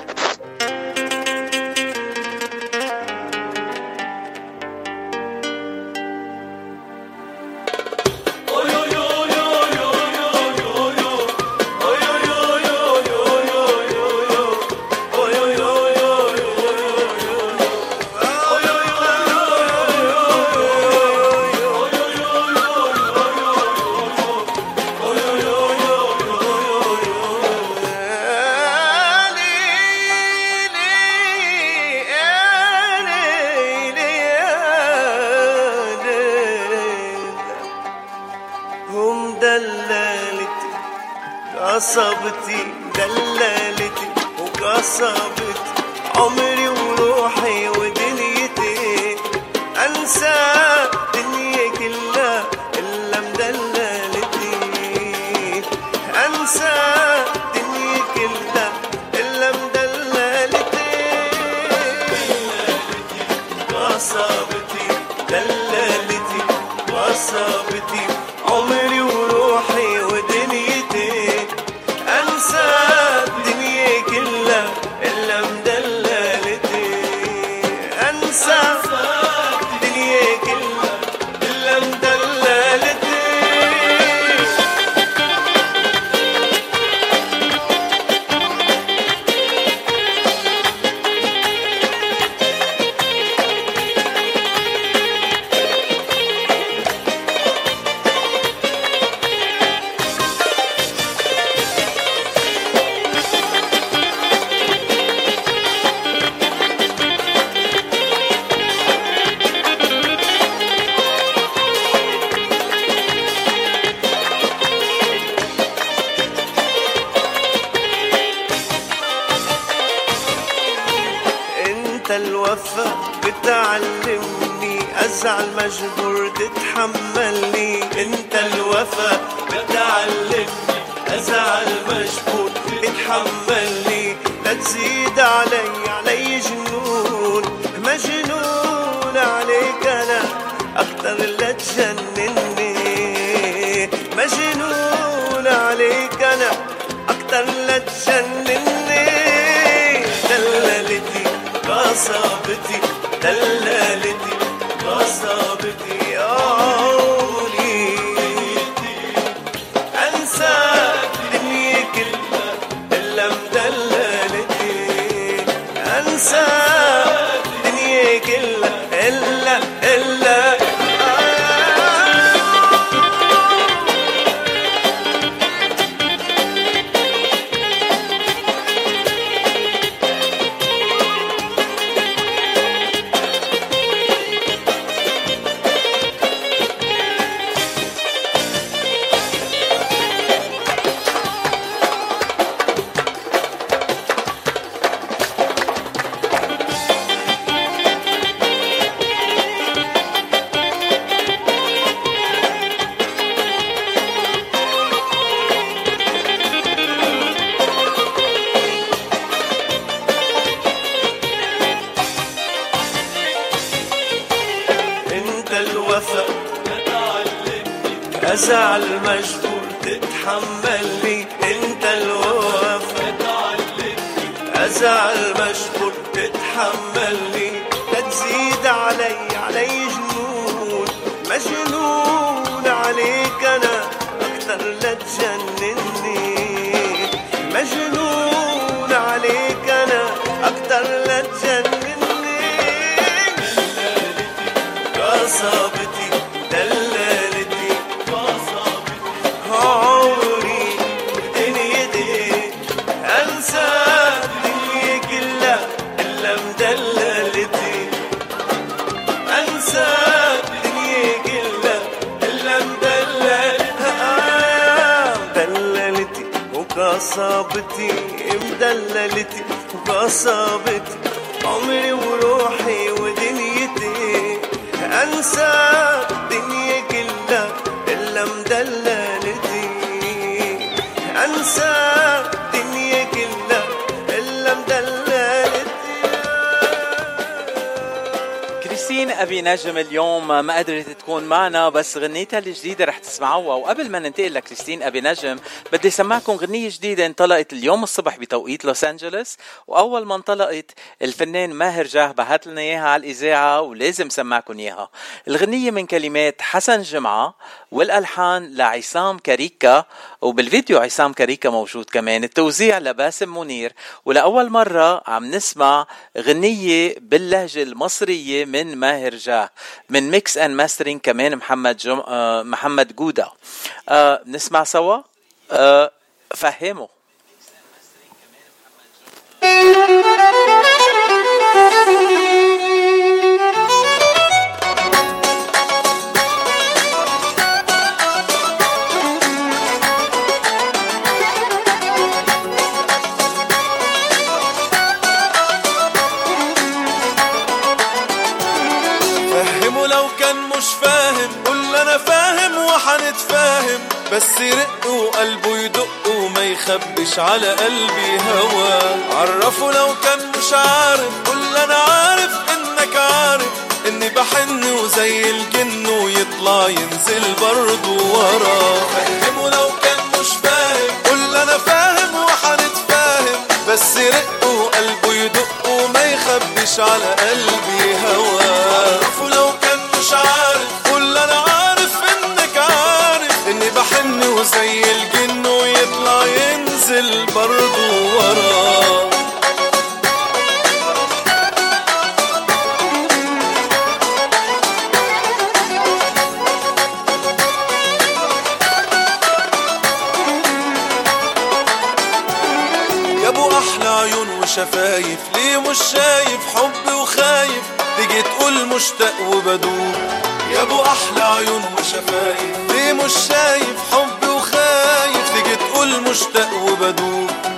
بس غنيتها الجديدة رح تسمعوها. وقبل ما ننتقل لكريستين أبي نجم بدي أسمعكم غنية جديدة انطلقت اليوم الصبح بتوقيت لوس أنجلوس. وأول ما انطلقت الفنان ماهر جاه بعت لنا إياها على الإذاعة ولازم سمعكم إياها. الغنية من كلمات حسن جمعة والألحان لعصام كاريكا وبالفيديو عصام كاريكا موجود كمان. التوزيع لباسم منير. ولأول مرة عم نسمع غنية باللهجة المصرية من ماهر جاه. من ميكس أند ماسترينج كمان محمد جم... آه محمد جودا آه نسمع سوا؟ آه فهمه بس يرق وقلبه يدق وما يخبش على قلبي هوا. عرفه لو كان مش عارف قول أنا عارف إنك عارف إني بحن وزي الجن ويطلع ينزل برضه ورا. فهمه لو كان مش فاهم قول أنا فاهم وحنتفاهم. بس يرق وقلبه يدق وما يخبش على قلبي هوا. وزي الجن ويطلع ينزل برضه ورا. يا ابو أحلى عيون وشفايف ليه مش شايف حب وخايف؟ تيجي تقول مشتاق وبدوب يا ابو أحلى عيون وشفايف ليه مش شايف حب مشتاق وبدوب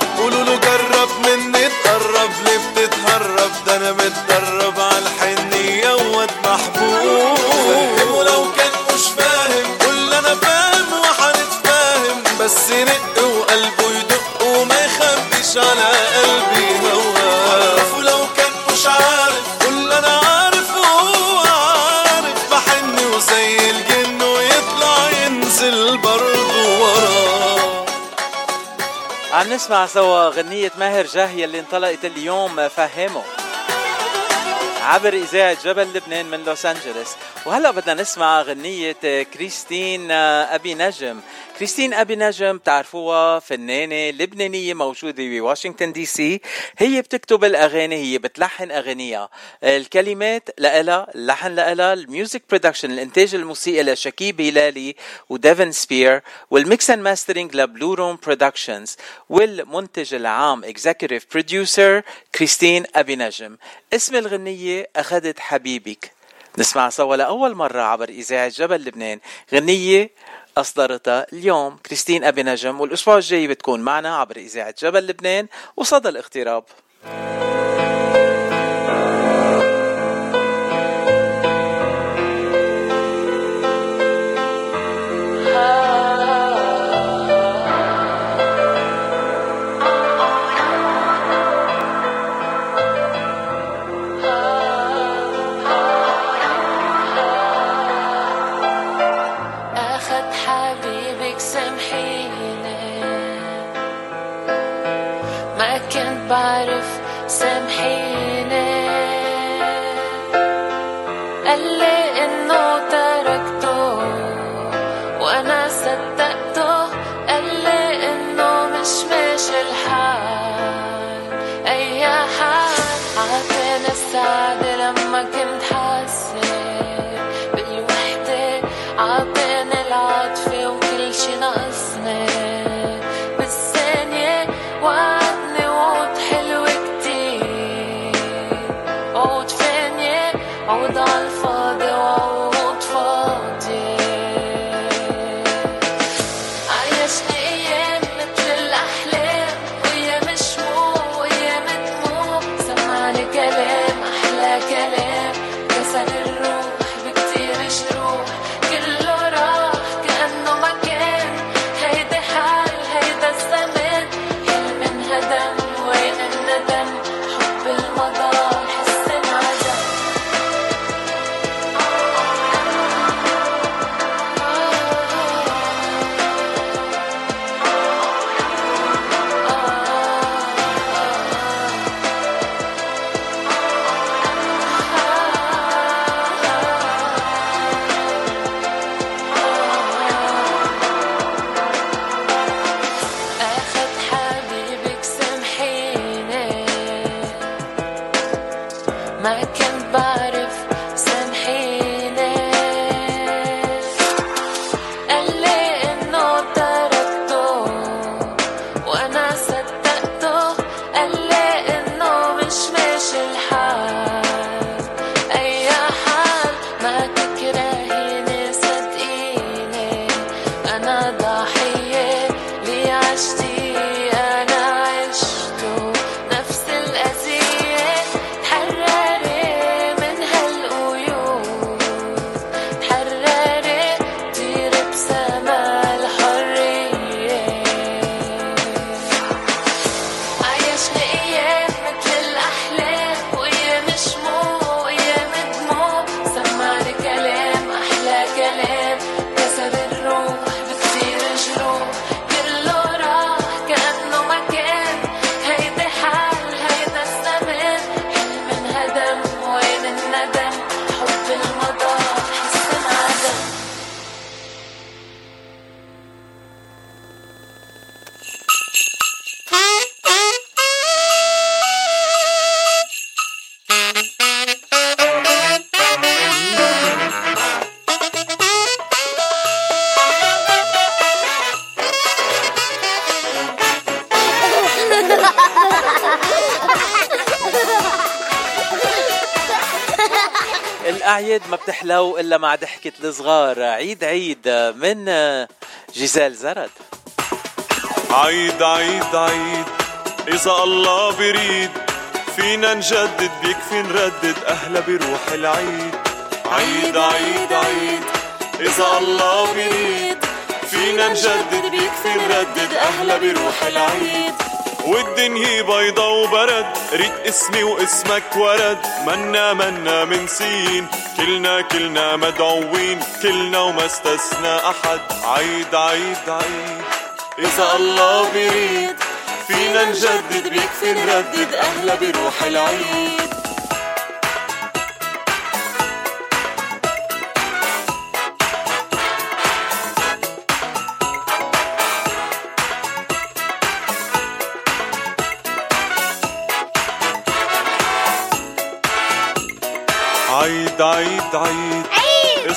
نسمع سوا غنية ماهر جاه اللي انطلقت اليوم فهمه. عبر إذاعة جبل لبنان من لوس أنجلوس وهلأ بدنا نسمع غنية كريستين أبي نجم. كريستين أبي نجم تعرفوها فنانة لبنانية موجودة بواشنطن دي سي. هي بتكتب الأغاني هي بتلحن أغانيها الكلمات لإلها اللحن لإلها ال music production الإنتاج الموسيقي لشكيب هلالي وديفن سبير وال mix and mastering لبلو روم برودكشنز والمنتج العام executive producer كريستين أبي نجم. اسم الغنية أخذت حبيبك. نسمع سوا لأول مرة عبر إذاعة جبل لبنان. غنية أصدرتها اليوم. كريستين أبي نجم والأسبوع الجاي بتكون معنا عبر إذاعة جبل لبنان وصدى الاغتراب مع ضحكة الصغار. عيد عيد من جيزال زرد. عيد عيد عيد إذا الله بريد فينا نجدد بيكفي نردد أهلا بروح العيد. عيد عيد عيد إذا الله بريد فينا نجدد بيكفي نردد أهلا بروح العيد. والدنيا بيضة وبرد ريت اسمي واسمك ورد. منا منا منسين كلنا كلنا مدعوين كلنا وما استثنى أحد. عيد عيد عيد. إذا الله بريد فينا نجدد بيكفي نردد أهلا بروح العيد.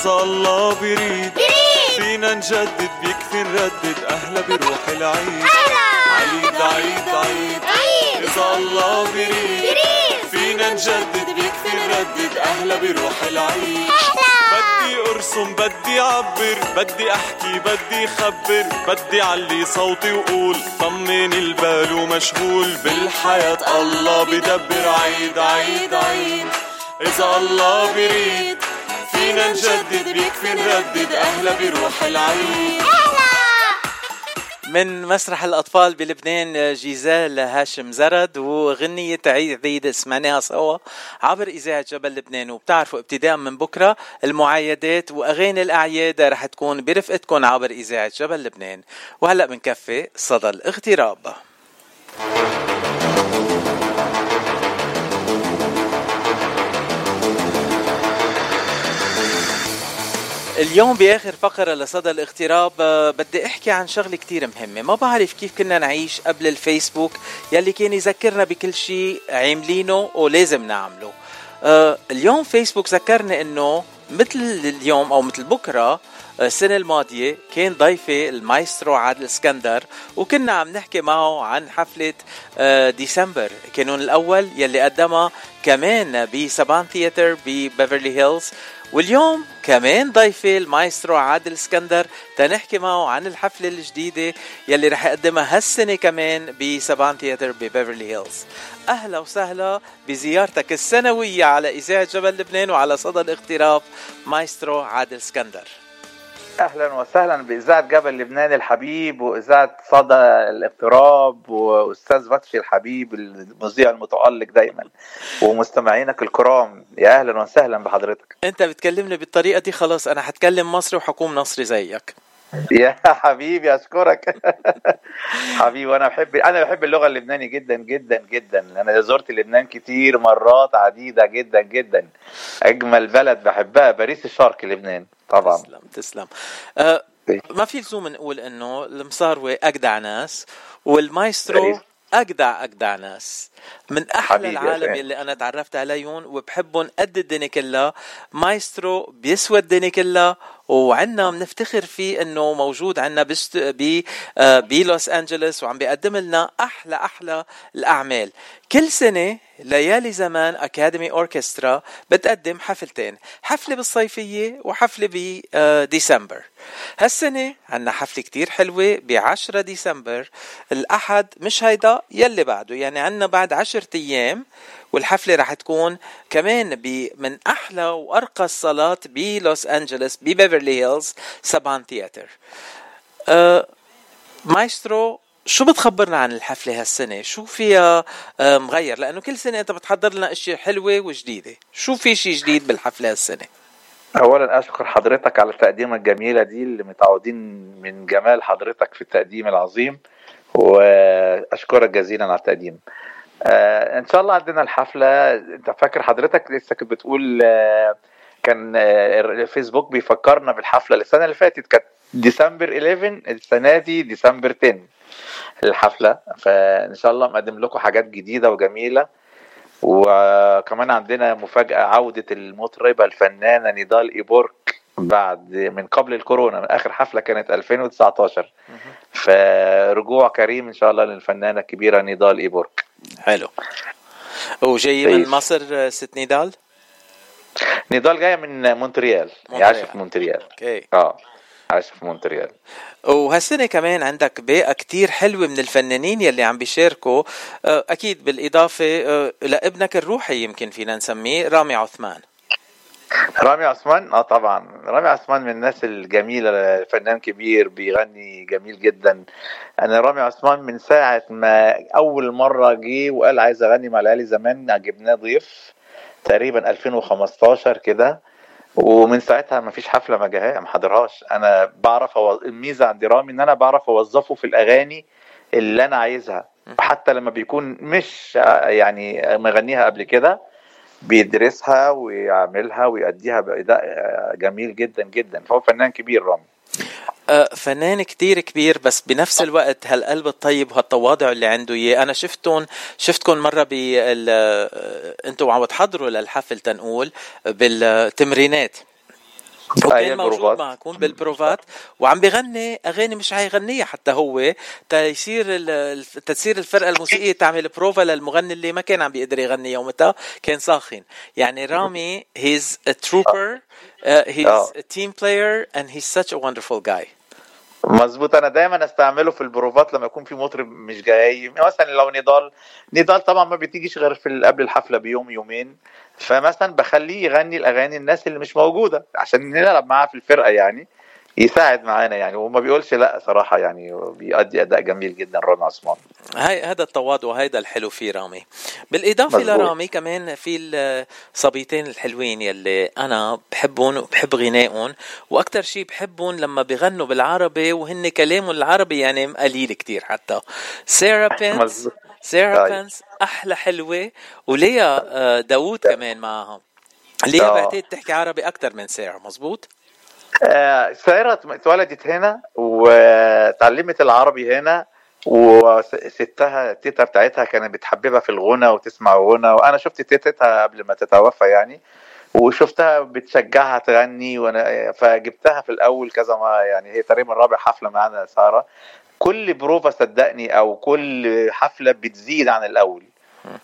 إذا الله بريد. فينا نجدد بيكفي نردد أهلا بروح العيد. عيد عيد عيد. إذا الله بريد. فينا نجدد بيكفي نردد أهلا بروح العيد. بدي أرسم بدي أعبر. بدي أحكي بدي خبر بدي علي صوتي وقول طمن البال ومشغول. بالحياة الله بدبر. عيد عيد عيد. إذا الله بريد. فينا نجدد بيكفي نردد أهلا بروح العيد من مسرح الأطفال بلبنان جيزال هاشم زرد وغنية عيد عيد سمعناها سوا عبر إذاعة جبل لبنان. وبتعرفوا ابتداء من بكرة المعايدات وأغاني الأعياد رح تكون برفقتكم عبر إذاعة جبل لبنان. وهلأ بنكفي صدى الاغتراب. اليوم بآخر فقرة لصدى الاغتراب آه، بدي أحكي عن شغلة كتير مهمة. ما بعرف كيف كنا نعيش قبل الفيسبوك يلي كان يذكرنا بكل شيء عاملينه ولازم نعمله. آه، اليوم فيسبوك ذكرني إنه مثل اليوم أو مثل بكرة آه، السنة الماضية كان ضيفي المايسترو عادل اسكندر وكنا عم نحكي معه عن حفلة ديسمبر. كانون الأول يلي قدمها كمان ب Saban Theatre ببيفرلي هيلز. واليوم كمان ضيفي المايسترو عادل اسكندر تنحكي معه عن الحفلة الجديدة يلي رح يقدمها هالسنة كمان ب Saban Theatre ببيفرلي هيلز. أهلا وسهلا بزيارتك السنوية على إذاعة جبل لبنان وعلى صدى الاغتراب مايسترو عادل اسكندر. أهلا وسهلا بإذاعة جبل لبنان الحبيب وإذاعة صدى الاغتراب وأستاذ فتحي الحبيب المذيع المتالق دايما ومستمعينك الكرام. يا أهلا وسهلا بحضرتك. أنت بتكلمني بالطريقة دي خلاص أنا حتكلم مصري وحكون مصري زيك. [LAUGHS] يا حبيبي أشكرك. [LAUGHS] حبيبي وأنا بحب أنا بحب اللغة اللبناني جدا جدا جدا. أنا زرت لبنان كتير مرات عديدة جدا جدا. أجمل بلد بحبها باريس الشرق لبنان طبعا. تسلم تسلم. أه ما في لزوم نقول إنه المصاروي أجدع ناس والمايسترو أجدع أجدع ناس. من أحلى العالم يلي أنا تعرفت عليهم وبحبهم قد الدنيا كلها. مايسترو بيسوى الدنيا كلها وعنا بنفتخر فيه إنه موجود عنا بست... ب آه، بلوس انجلوس وعم بيقدم لنا أحلى أحلى الأعمال. كل سنة ليالي زمان Academy Orchestra بتقدم حفلتين حفلة بالصيفية وحفلة بديسمبر هالسنة عنا حفلة كتير حلوة ب 10 ديسمبر. الأحد مش هيدا يلي بعده. يعني عنا بعد 10 أيام والحفلة رح تكون كمان من أحلى وأرقى الصالات بلوس أنجلوس ببيفرلي هيلز Saban Theatre أه مايسترو شو بتخبرنا عن الحفلة هالسنة؟ شو فيها أه مغير؟ لأنه كل سنة أنت بتحضر لنا أشياء حلوة وجديدة، شو في شيء جديد بالحفلة هالسنة؟ اولا أشكر حضرتك على التقديمة الجميلة دي اللي متعودين من جمال حضرتك في التقديم العظيم وأشكرك جزيلا على التقديم آه إن شاء الله عندنا الحفلة. أنت فاكر حضرتك لسه كنت بتقول آه كان آه الفيسبوك بيفكرنا بالحفلة السنة اللي فاتت. كانت ديسمبر 11 السنة دي ديسمبر 10 الحفلة. فإن شاء الله مقدم لكم حاجات جديدة وجميلة. وكمان عندنا مفاجأة عودة المطربة الفنانة نضال إيبورك. بعد من قبل الكورونا آخر حفلة كانت 2019 فرجوع كريم إن شاء الله للفنانة الكبيرة نضال ايبورك حلو. وجاي من مصر ست نضال نضال جاية من مونتريال عايشة في مونتريال. okay. آه عايشة في مونتريال. وهالسنة كمان عندك باقة كتير حلوة من الفنانين يلي عم بيشاركوا. آه، أكيد بالإضافة آه، لابنك الروحي يمكن فينا نسميه رامي عثمان. رامي عثمان؟ آه طبعا. رامي عثمان من الناس الجميلة فنان كبير بيغني جميل جدا. أنا رامي عثمان من ساعة ما أول مرة جه وقال عايز أغني مع العيال زمان جبناه ضيف تقريبا 2015 كده. ومن ساعتها ما فيش حفلة ما جاها ما حضرهاش. أنا بعرف أو... الميزة عند رامي إن أنا بعرف أوظفه في الأغاني اللي أنا عايزها. حتى لما بيكون مش يعني مغنيها قبل كده بيدرسها ويعملها ويأديها بأداء جميل جدا جدا. فهو فنان كبير رامي. آه، فنان كتير كبير بس بنفس الوقت هالقلب الطيب وهالتواضع اللي عنده اياه أنا شفتهم شفتكم مرة بال آه، أنتم عم تحضروا للحفل تنقول بالتمرينات. وكان موجود البروفات. معكم بالبروفات. وعم بيغني أغاني مش حيغنيها حتى هو. تيصير ال- تصير الفرقة الموسيقية تعمل بروفا للمغني اللي ما كان عم بيقدر يغني يومتها كان ساخن. يعني رامي هيز a trooper. he's آه. a team player and he's such a wonderful guy. مظبوط. أنا دايما أستعمله في البروفات لما يكون في مطرب مش جاي. مثلا لو نضال نضال طبعا ما بتيجيش غير في قبل الحفلة بيوم يومين. فمثلا بخليه يغني الأغاني الناس اللي مش موجودة عشان نلعب معاه في الفرقة يعني. يساعد معانا يعني وما بيقولش لا صراحة يعني بيأدي أداء جميل جدا رامي عثمان. هاي هذا التواضع هيدا الحلو في رامي. بالإضافة مظبوط. لرامي كمان في الصبيتين الحلوين يلي أنا بحبهم وبحب غنائهم وأكثر شيء بحبهم لما بغنوا بالعربي وهن كلامهم العربي يعني قليل كتير حتى. سارة [LAUGHS] بينس طيب. بينس أحلى حلوة وليا آه، داوود كمان معها ليا آه. بعتقد تحكي عربي أكثر من سارة مزبوط آه، سايرة اتولدت هنا وتعلمت العربي هنا وستها التيتا بتاعتها كانت بتحببها في الغنى وتسمع غنى وأنا شفت تيتها قبل ما تتوفى يعني وشفتها بتشجعها تغني وأنا فجبتها في الأول كذا ما يعني هي تقريبا رابع حفلة معانا سارة. كل بروفا صدقني أو كل حفلة بتزيد عن الأول.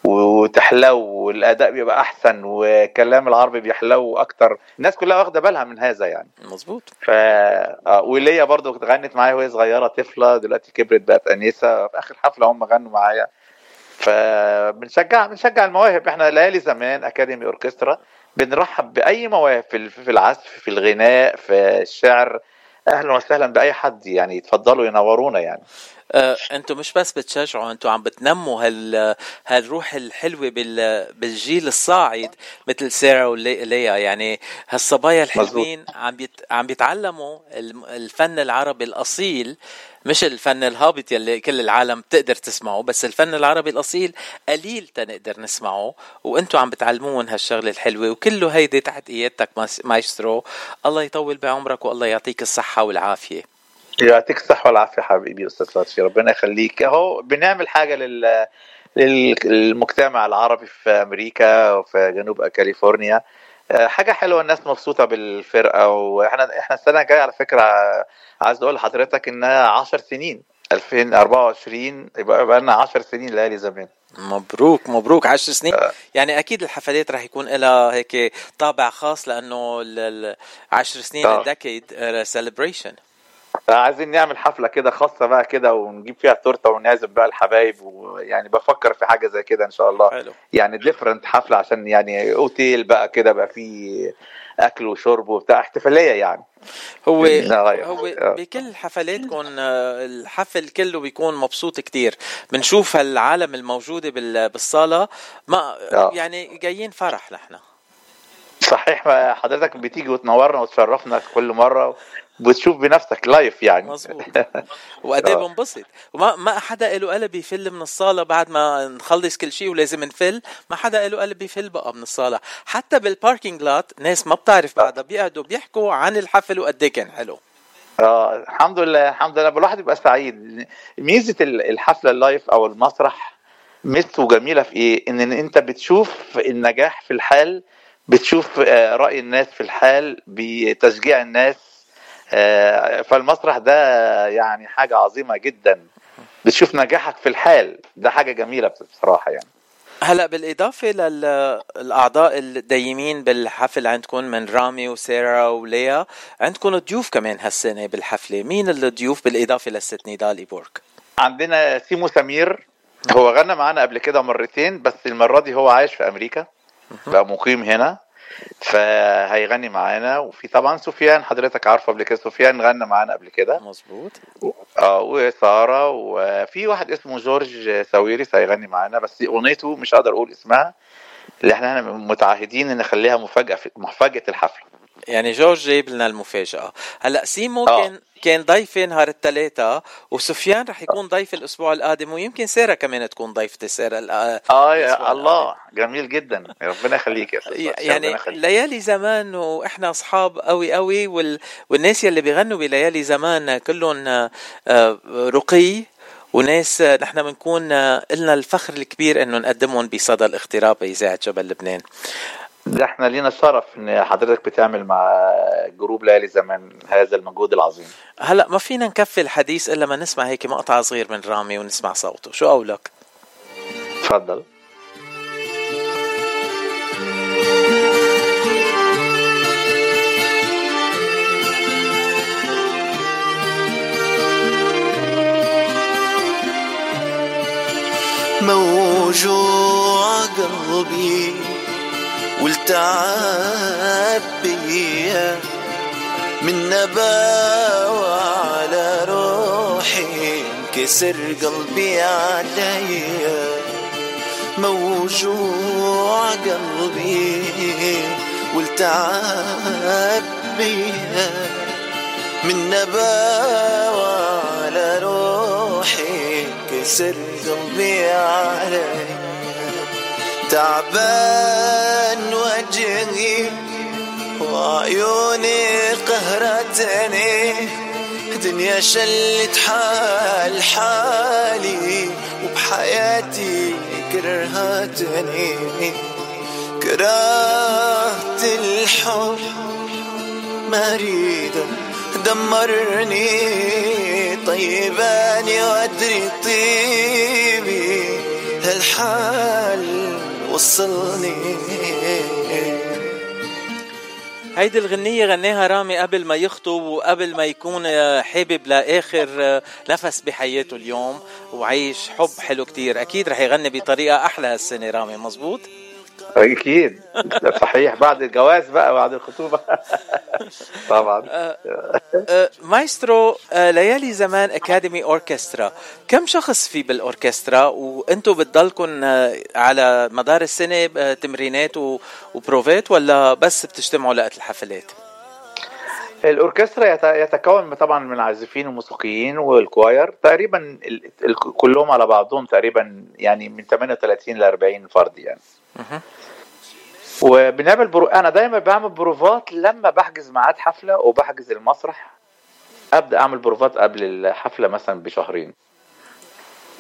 وتحلو والأداء بيبقى أحسن وكلام العربي بيحلو أكتر. الناس كلها واخدة بالها من هذا يعني. مزبوط ف آه، وليا برضو غنت معايا وهي صغيرة طفلة دلوقتي كبرت بقت انسه في آخر حفلة هم غنوا معايا. فبنشجع بنشجع المواهب. إحنا ليالي زمان أكاديمي أوركسترا بنرحب بأي مواهب في العزف في الغناء في الشعر. أهلا وسهلا بأي حد يعني يتفضلوا ينورونا يعني. أنتم مش بس بتشجعوا أنتم عم بتنموا هال هالروح الحلوة بال بالجيل الصاعد مثل سارة وليا. يعني هالصبايا الحلوين عم بيت عم بيتعلموا الفن العربي الأصيل مش الفن الهابط يلي كل العالم بتقدر تسمعه بس الفن العربي الأصيل قليل تنقدر نسمعه وأنتم عم بتعلمون هالشغلة الحلوة وكله هيدي تحت قيادتك ماس- مايسترو. الله يطول بعمرك والله يعطيك الصحة والعافية. يعطيك الصحة والعافية حبيبي أستاذ لطفي ربنا يخليك. أهو بنعمل حاجة لل للمجتمع العربي في أمريكا وفي جنوب كاليفورنيا. آه، حاجة حلوة الناس مبسوطة بالفرقة. وإحنا إحنا السنة الجاية على فكرة عايز أقول لحضرتك إنها 10 سنين 2024 يبقى بقى لنا 10 سنين ليالي زمان. مبروك مبروك. عشر سنين؟ يعني أكيد الحفلات رح يكون لها هيك طابع خاص لأنه ال- ال- عشر سنين آه. ال decade celebration عايزين نعمل حفلة كده خاصة بقى كده ونجيب فيها تورتة ونعزم بقى الحبايب ويعني بفكر في حاجة زي كده إن شاء الله حلو يعني different حفلة عشان يعني أوتيل بقى كده بقى فيه أكل وشرب وبتاع احتفالية يعني هو نغير. هو آه. بكل حفلاتكم آه، الحفل كله بيكون مبسوط كتير بنشوف هالعالم الموجودة بال- بالصالة ما آه. يعني جايين فرح نحن صحيح حضرتك بتيجي وتنورنا وتشرفنا في كل مرة بتشوف بنفسك live يعني. مظبوط. [LAUGHS] وقد إيه. بنبسط وما ما حدا له قلب يفل من الصالة بعد ما نخلص كل شيء ولازم نفل. ما حدا له قلب يفل بقى من الصالة. حتى بال parking lot ناس ما بتعرف بعدها بيقعدوا بيحكوا عن الحفل وقد إيه كان حلو. آه الحمد لله الحمد لله. الواحد يبقى سعيد. ميزة ال- الحفلة ال live أو المسرح ميزته جميله في إيه؟ إن أنت بتشوف النجاح في الحال بتشوف آه، رأي الناس في الحال بتشجيع الناس فالمسرح ده يعني حاجة عظيمة جدا. بتشوف نجاحك في الحال. ده حاجة جميلة بصراحة يعني. هلا بالإضافة للأعضاء الدايمين بالحفل عندكم من رامي وساره وليا. عندكم ضيوف كمان هالسنة بالحفلة. مين الضيوف بالإضافة للست نضال ايبورك عندنا سيمو سمير. هو غنى معانا قبل كده مرتين بس المرة دي هو عايش في أمريكا. بقى مقيم هنا. فهيغني معانا. وفي طبعا سفيان حضرتك عارفه قبل كده سفيان غنى معانا قبل كده. مظبوط. آه وساره وفي واحد اسمه جورج ساويرس هيغني معانا بس أغنيته مش هقدر أقول اسمها اللي إحنا متعهدين إن نخليها مفاجأة في مفاجأة الحفلة. يعني جورج جايب لنا المفاجأة. هلأ سيمو آه. كان ضيفي نهار الثلاثاء وسفيان رح يكون ضيف الأسبوع القادم ويمكن سارة كمان تكون ضيفتي سارة الأ- آه يا الله جميل جدا. ربنا يخليك يا يعني يخليك. ليالي زمان وإحنا أصحاب قوي قوي وال... والناس يلي بيغنوا بليالي زمان كلهم آه، رقي وناس نحن بنكون آه، لنا الفخر الكبير إنه نقدمهم بصدى الاغتراب بإذاعة جبل لبنان. ده إحنا لينا الشرف إن حضرتك بتعمل مع جروب ليالي زمان هذا المجهود العظيم. هلا ما فينا نكفي الحديث إلا ما نسمع هيك مقطع صغير من رامي ونسمع صوته. شو قولك؟ تفضل. موجوع قلبي والتعب بيا من نباوة على روحي انكسر قلبي عليا. موجوع قلبي والتعب بيا من نباوة على روحي كسر قلبي علي تعبان وجهي وعيوني قهرتني. دنيا شلت حال حالي وبحياتي كرهتني. كرهت الحب مريضة دمرني طيباني وأدري طيبي. هالحال وصلني. هيدي الغنية غناها رامي قبل ما يخطب وقبل ما يكون حابب لآخر نفس بحياته اليوم وعيش حب حلو كتير. أكيد رح يغني بطريقة أحلى هالسنة رامي مزبوط؟ أكيد. صحيح بعد الجواز بقى بعد الخطوبة. [LAUGHS] طبعا. آه، مايسترو آه، ليالي زمان Academy Orchestra. كم شخص في بالأوركسترا؟ وأنتوا بتضلكم آه، على مدار السنة آه، تمرينات وبروفات ولا بس بتجتمعوا لوقت الحفلات؟ الأوركسترا يت- يتكون طبعا من عازفين وموسيقيين وال choir. تقريبا كلهم على بعضهم تقريبا يعني من 38 ل 40 فرد يعني. وبنعمل برو... أنا دايما بعمل بروفات لما بحجز ميعاد حفلة وبحجز المسرح. أبدأ أعمل بروفات قبل الحفلة مثلا بشهرين.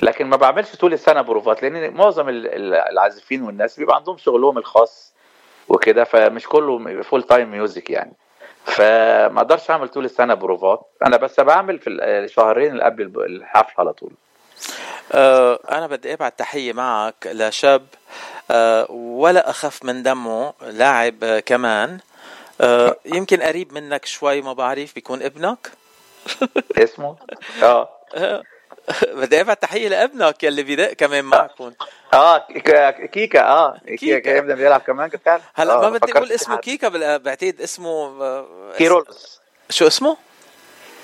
لكن ما بعملش طول السنة بروفات لأن معظم ال- ال- العازفين والناس بيبقى عندهم شغلهم الخاص وكده فمش كله full time music يعني. فما أقدرش أعمل طول السنة بروفات. أنا بس بعمل في الشهرين اللي قبل الحفلة على طول. أنا بدي أبعت تحية معك لشاب آه، ولا أخف من دمه لاعب آه، كمان. آه، يمكن قريب منك شوي ما بعرف بيكون ابنك. [LAUGHS] اسمه؟ آه. آه، [LAUGHS] بدي أبعت تحية لابنك يلي بدق كمان معكم آه كيكا آه. كيكا يبدا بيلعب كمان فعلا هلأ آه، ما بدي في اسمه. كيكا بعتقد اسمه آه، كيرولوس. شو اسمه؟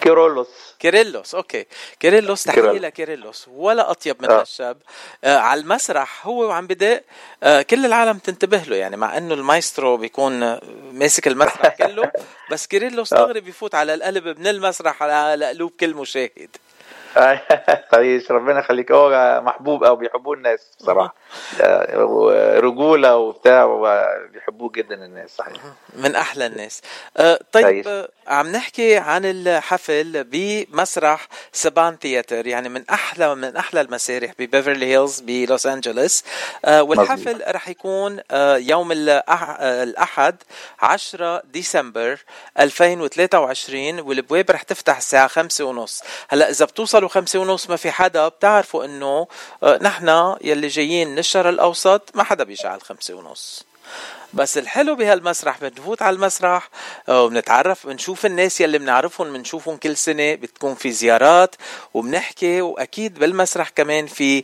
كيرولوس. كيريلوس okay كيريلوس تحية كيريلوس. لكيريلوس ولا أطيب من آه. هالشاب آه على المسرح هو وعم بدق آه كل العالم تنتبه له يعني مع إنه المايسترو بيكون آه، ماسك المسرح كله [LAUGHS] بس كيريلوس آه. دغري بيفوت على القلب من المسرح على قلوب كل مشاهد [LAUGHS] طيب ربنا يخليك. هو محبوب أو بيحبوه الناس بصراحة. آه، ورجوله وبتاع وبيحبوه جدا الناس صحيح. من أحلى الناس. آه طيب. آه عم نحكي عن الحفل بمسرح سبان ثياتر يعني من أحلى من أحلى المسارح ببيفرلي هيلز بلوس أنجلوس. والحفل رح يكون يوم الأحد 10 ديسمبر 2023 والابواب رح تفتح الساعة 5 ونص. هلأ إذا بتوصلوا 5 ونص ما في حدا بتعرفوا إنه آه، نحن يلي جايين من الشرق الأوسط ما حدا بيجي على الخمسة ونص. بس الحلو بهالمسرح بنفوت على المسرح آه، وبنتعرف بنشوف الناس يلي بنعرفهم بنشوفهم كل سنة بتكون في زيارات وبنحكي وأكيد بالمسرح كمان في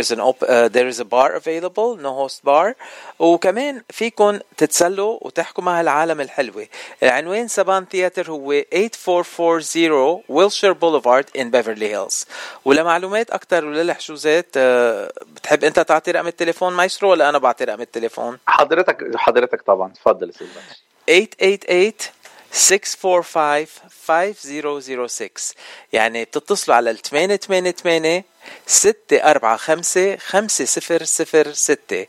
is an op- uh, there is a bar available no host bar. وكمان فيكم تتسلوا وتحكوا مع العالم الحلوة. العنوان Saban Theatre هو 8440 Wilshire Boulevard in بيفرلي هيلز ولمعلومات أكثر وللحجوزات آه، بتحب أنت تعطي رقم التليفون مايسترو ولا أنا بعطي رقم التليفون؟ حضرتك حضرتك طبعا. تفضل يا أستاذ باشا. 888 645 5006 يعني بتتصلوا على ال 888 645 5006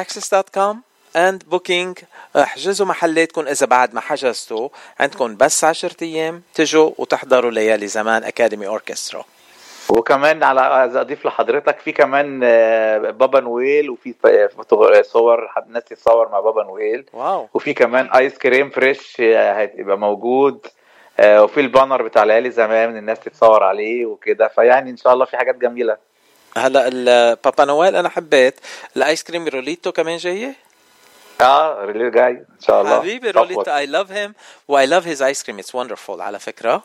access.com and booking. احجزوا محلاتكم إذا بعد ما حجزتوا. عندكم بس 10 أيام تجوا وتحضروا ليالي زمان اكاديمي اوركسترا وكمان على عايز أضيف لحضرتك في كمان آه، بابا نويل وفي صور حد ناس تتصور مع بابا نويل. واو. وفي كمان آيس كريم fresh آه، هيبقى موجود. آه، وفي البانر بتاع ليالي زمان الناس تتصور عليه وكده. فيعني إن شاء الله في حاجات جميلة. هلا البابا نويل أنا حبيت. الآيس كريم روليتو كمان جاية؟ آه really جاي إن شاء الله. حبيبي روليتو I love him و I love his ice cream it's wonderful على فكرة.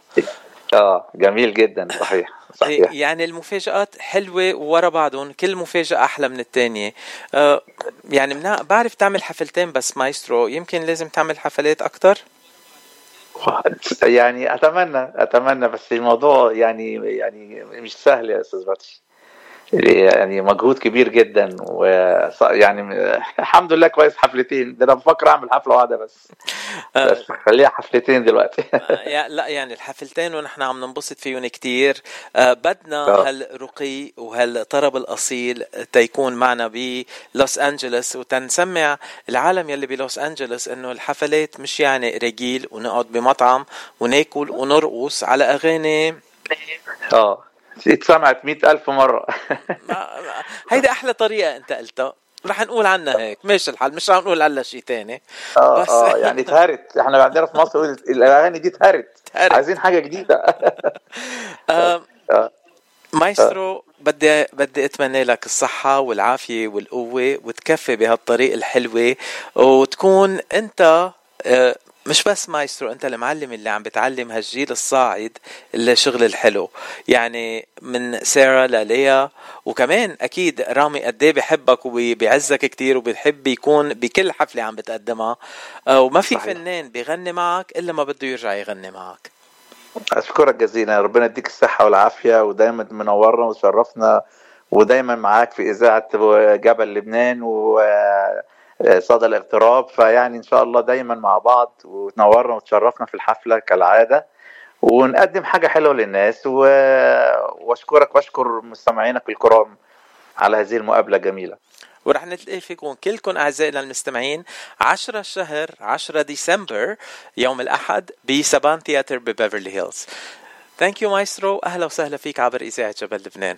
آه جميل جدا صحيح صحيح. يعني المفاجآت حلوة ورا بعضهم كل مفاجأة أحلى من التانية. آه يعني منا بعرف تعمل حفلتين بس مايسترو يمكن لازم تعمل حفلات أكتر؟ يعني أتمنى أتمنى بس الموضوع يعني يعني مش سهل يا أستاذ باتش يعني مجهود كبير جدا و يعني الحمد لله كويس حفلتين. ده أنا بفكر أعمل حفلة واحدة بس. بس خليها حفلتين دلوقتي. يا لا يعني الحفلتين ونحن عم ننبسط فيهم كتير. آه بدنا آه. هالرقي وهالطرب الأصيل تيكون معنا بلوس أنجلوس. وتنسمع العالم يلي بلوس أنجلوس إنه الحفلات مش يعني رجيل ونقعد بمطعم وناكل ونرقص على أغاني. آه. اتسمعت مئة ألف مرة. [LAUGHS] هيدي أحلى طريقة أنت قلتها. رح نقول عنها هيك. ماشي الحال. مش رح نقول عنها شيء تاني. آه بس- آه يعني اتهرت إحنا عندنا في مصر الأغاني دي اتهرت عايزين حاجة جديدة. [LAUGHS] آه [LAUGHS] آه. مايسترو بدي بدي أتمنى لك الصحة والعافية والقوة وتكفي بهالطريق الحلوة وتكون أنت آه، مش بس مايسترو انت المعلم اللي عم بتعلم هالجيل الصاعد الشغل الحلو. يعني من سارة لليا وكمان أكيد رامي قد إيه بحبك وبيعزك كتير وبيحب يكون بكل حفلة عم بتقدمها. آه، وما في صحيح. فنان بيغني معك إلا ما بده يرجع يغني معك. أشكرك جزيلا ربنا يديك الصحة والعافية ودايما منورنا وتشرفنا ودايما معاك في إذاعة جبل لبنان وصدى الاغتراب فيعني إن شاء الله دايما مع بعض وتنورنا وتشرفنا في الحفلة كالعادة. ونقدم حاجة حلوة للناس و... وأشكرك وأشكر مستمعينك الكرام على هذه المقابلة الجميله ورح نتلاقي فيكم كلكم اعزائنا المستمعين 10 شهر 10 ديسمبر يوم الأحد بسبان theater ببيفرلي هيلز. thank you مايسترو أهلا وسهلا فيك عبر إذاعة جبل لبنان.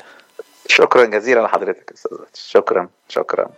شكرا جزيلا لحضرتك أستاذ. شكرا شكرا.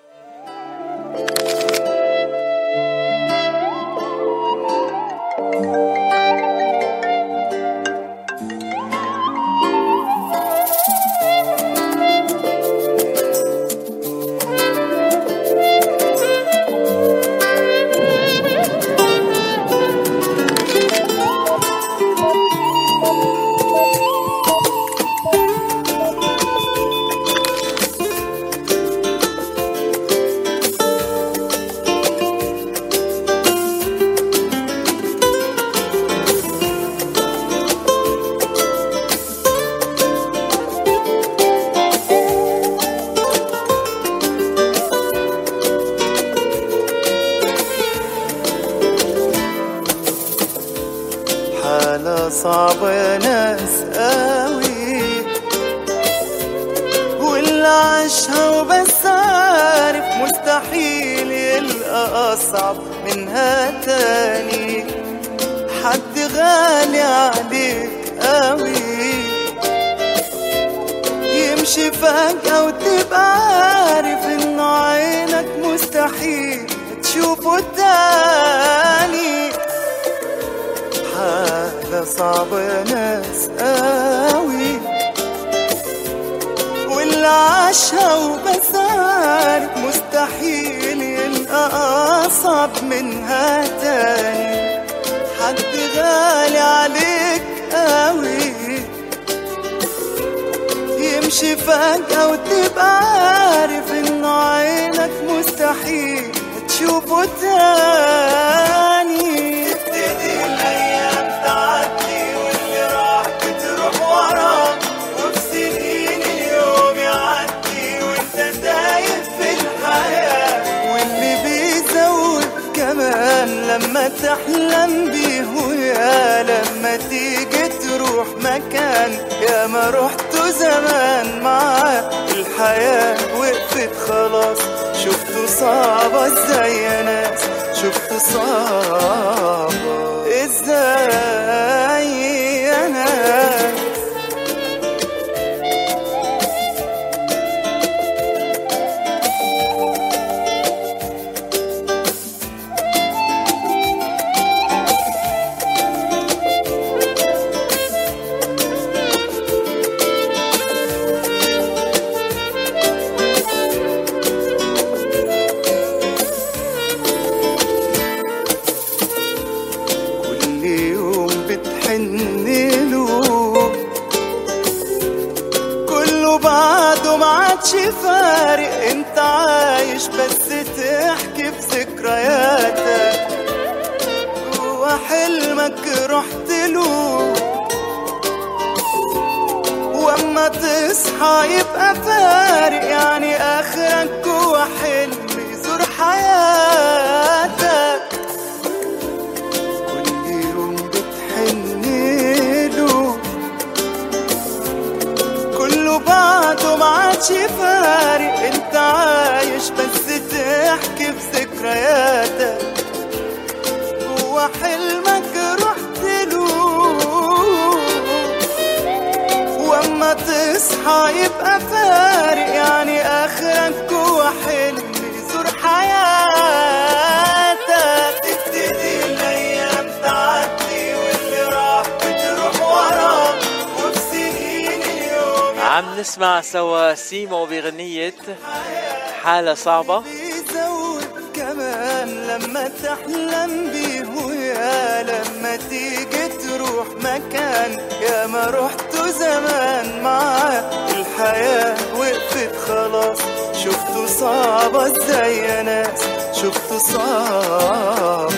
بيزود كمان لما تحلم بيه ويا لما تيجي تروح مكان. يا ما رحت زمان معاه الحياة وقفت خلاص. شفته صعبة إزاي يا ناس شفته صعبة.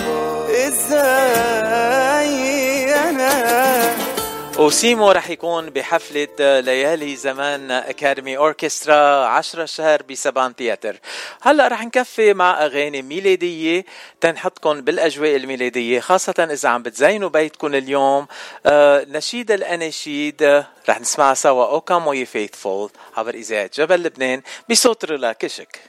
إزاي يا ناس وسيمو رح يكون بحفلة ليالي زمان أكاديمي أوركسترا 10 شهر بسبان تياتر. هلأ رح نكفي مع أغاني ميلادية تنحطكم بالأجواء الميلادية خاصة إذا عم بتزينوا بيتكم اليوم. آه نشيد الأناشيد آه، رح نسمعها سوا أوكا موي فيثفول عبر إذاعة جبل لبنان بصوت رولا كشك.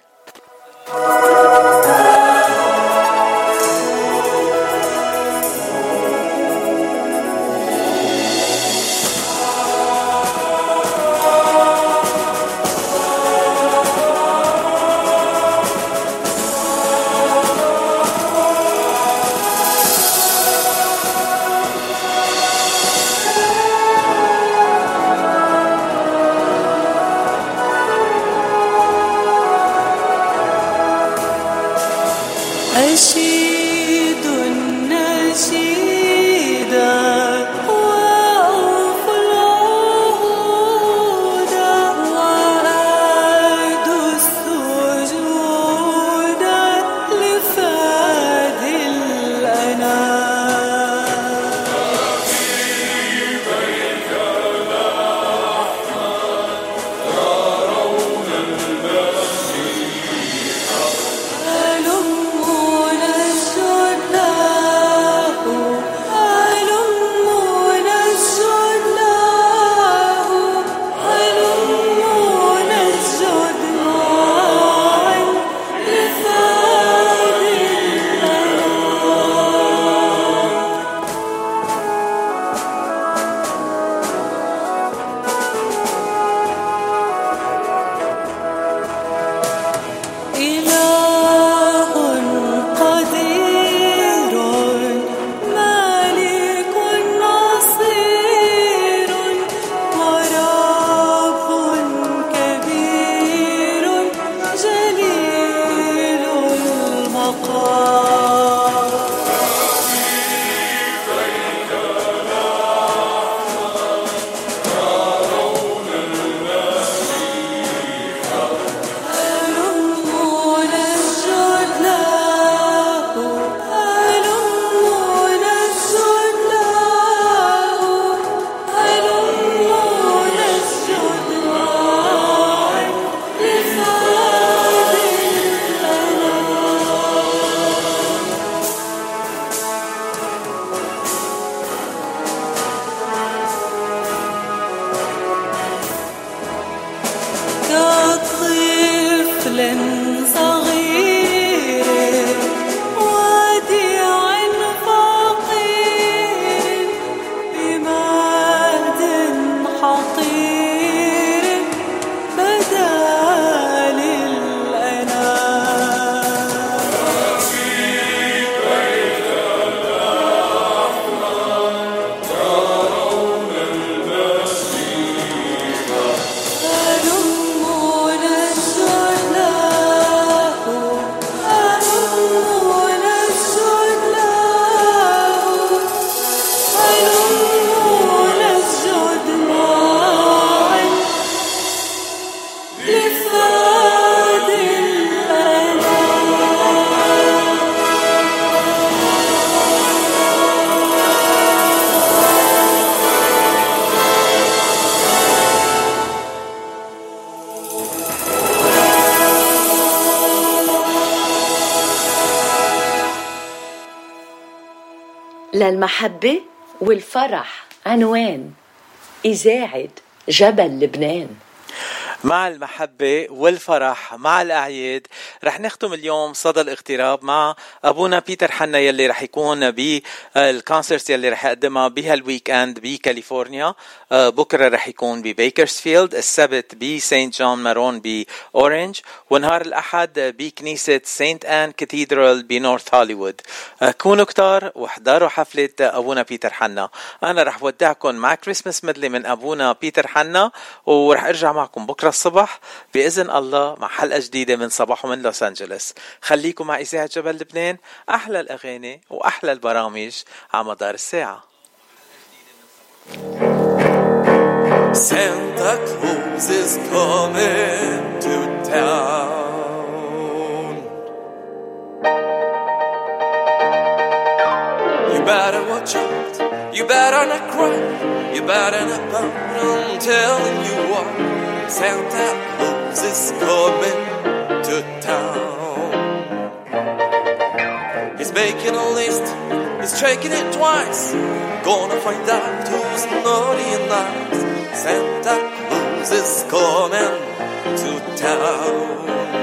للمحبة والفرح عنوان إذاعة جبل لبنان. مع المحبة والفرح مع الأعياد رح نختم اليوم صدى الاغتراب مع أبونا بيتر حنا يلي رح يكون بال concert يلي رح يقدمها بهال weekend بكاليفورنيا آه، بكرة رح يكون ببيكرسفيلد السبت بسانت جون مارون بأورنج ونهار الأحد بكنيسة سانت آن cathedral بنورث هوليوود كونوا كتار واحضروا حفلة أبونا بيتر حنا. أنا رح ودعكم مع كريسمس مدلي من أبونا بيتر حنا ورح أرجع معكم بكرة الصبح بإذن الله مع حلقة جديدة من صباح من لوس أنجلوس خليكم مع إذاعة جبل لبنان. أحلى الأغاني وأحلى البرامج. English Amadarcea. Santa Claus is coming to town. You better watch out. You better not cry. You better not run. I'm telling you what. Santa Claus is coming to town. He's making a list He's checking it twice. Gonna find out who's naughty and nice. Santa Claus is coming to town.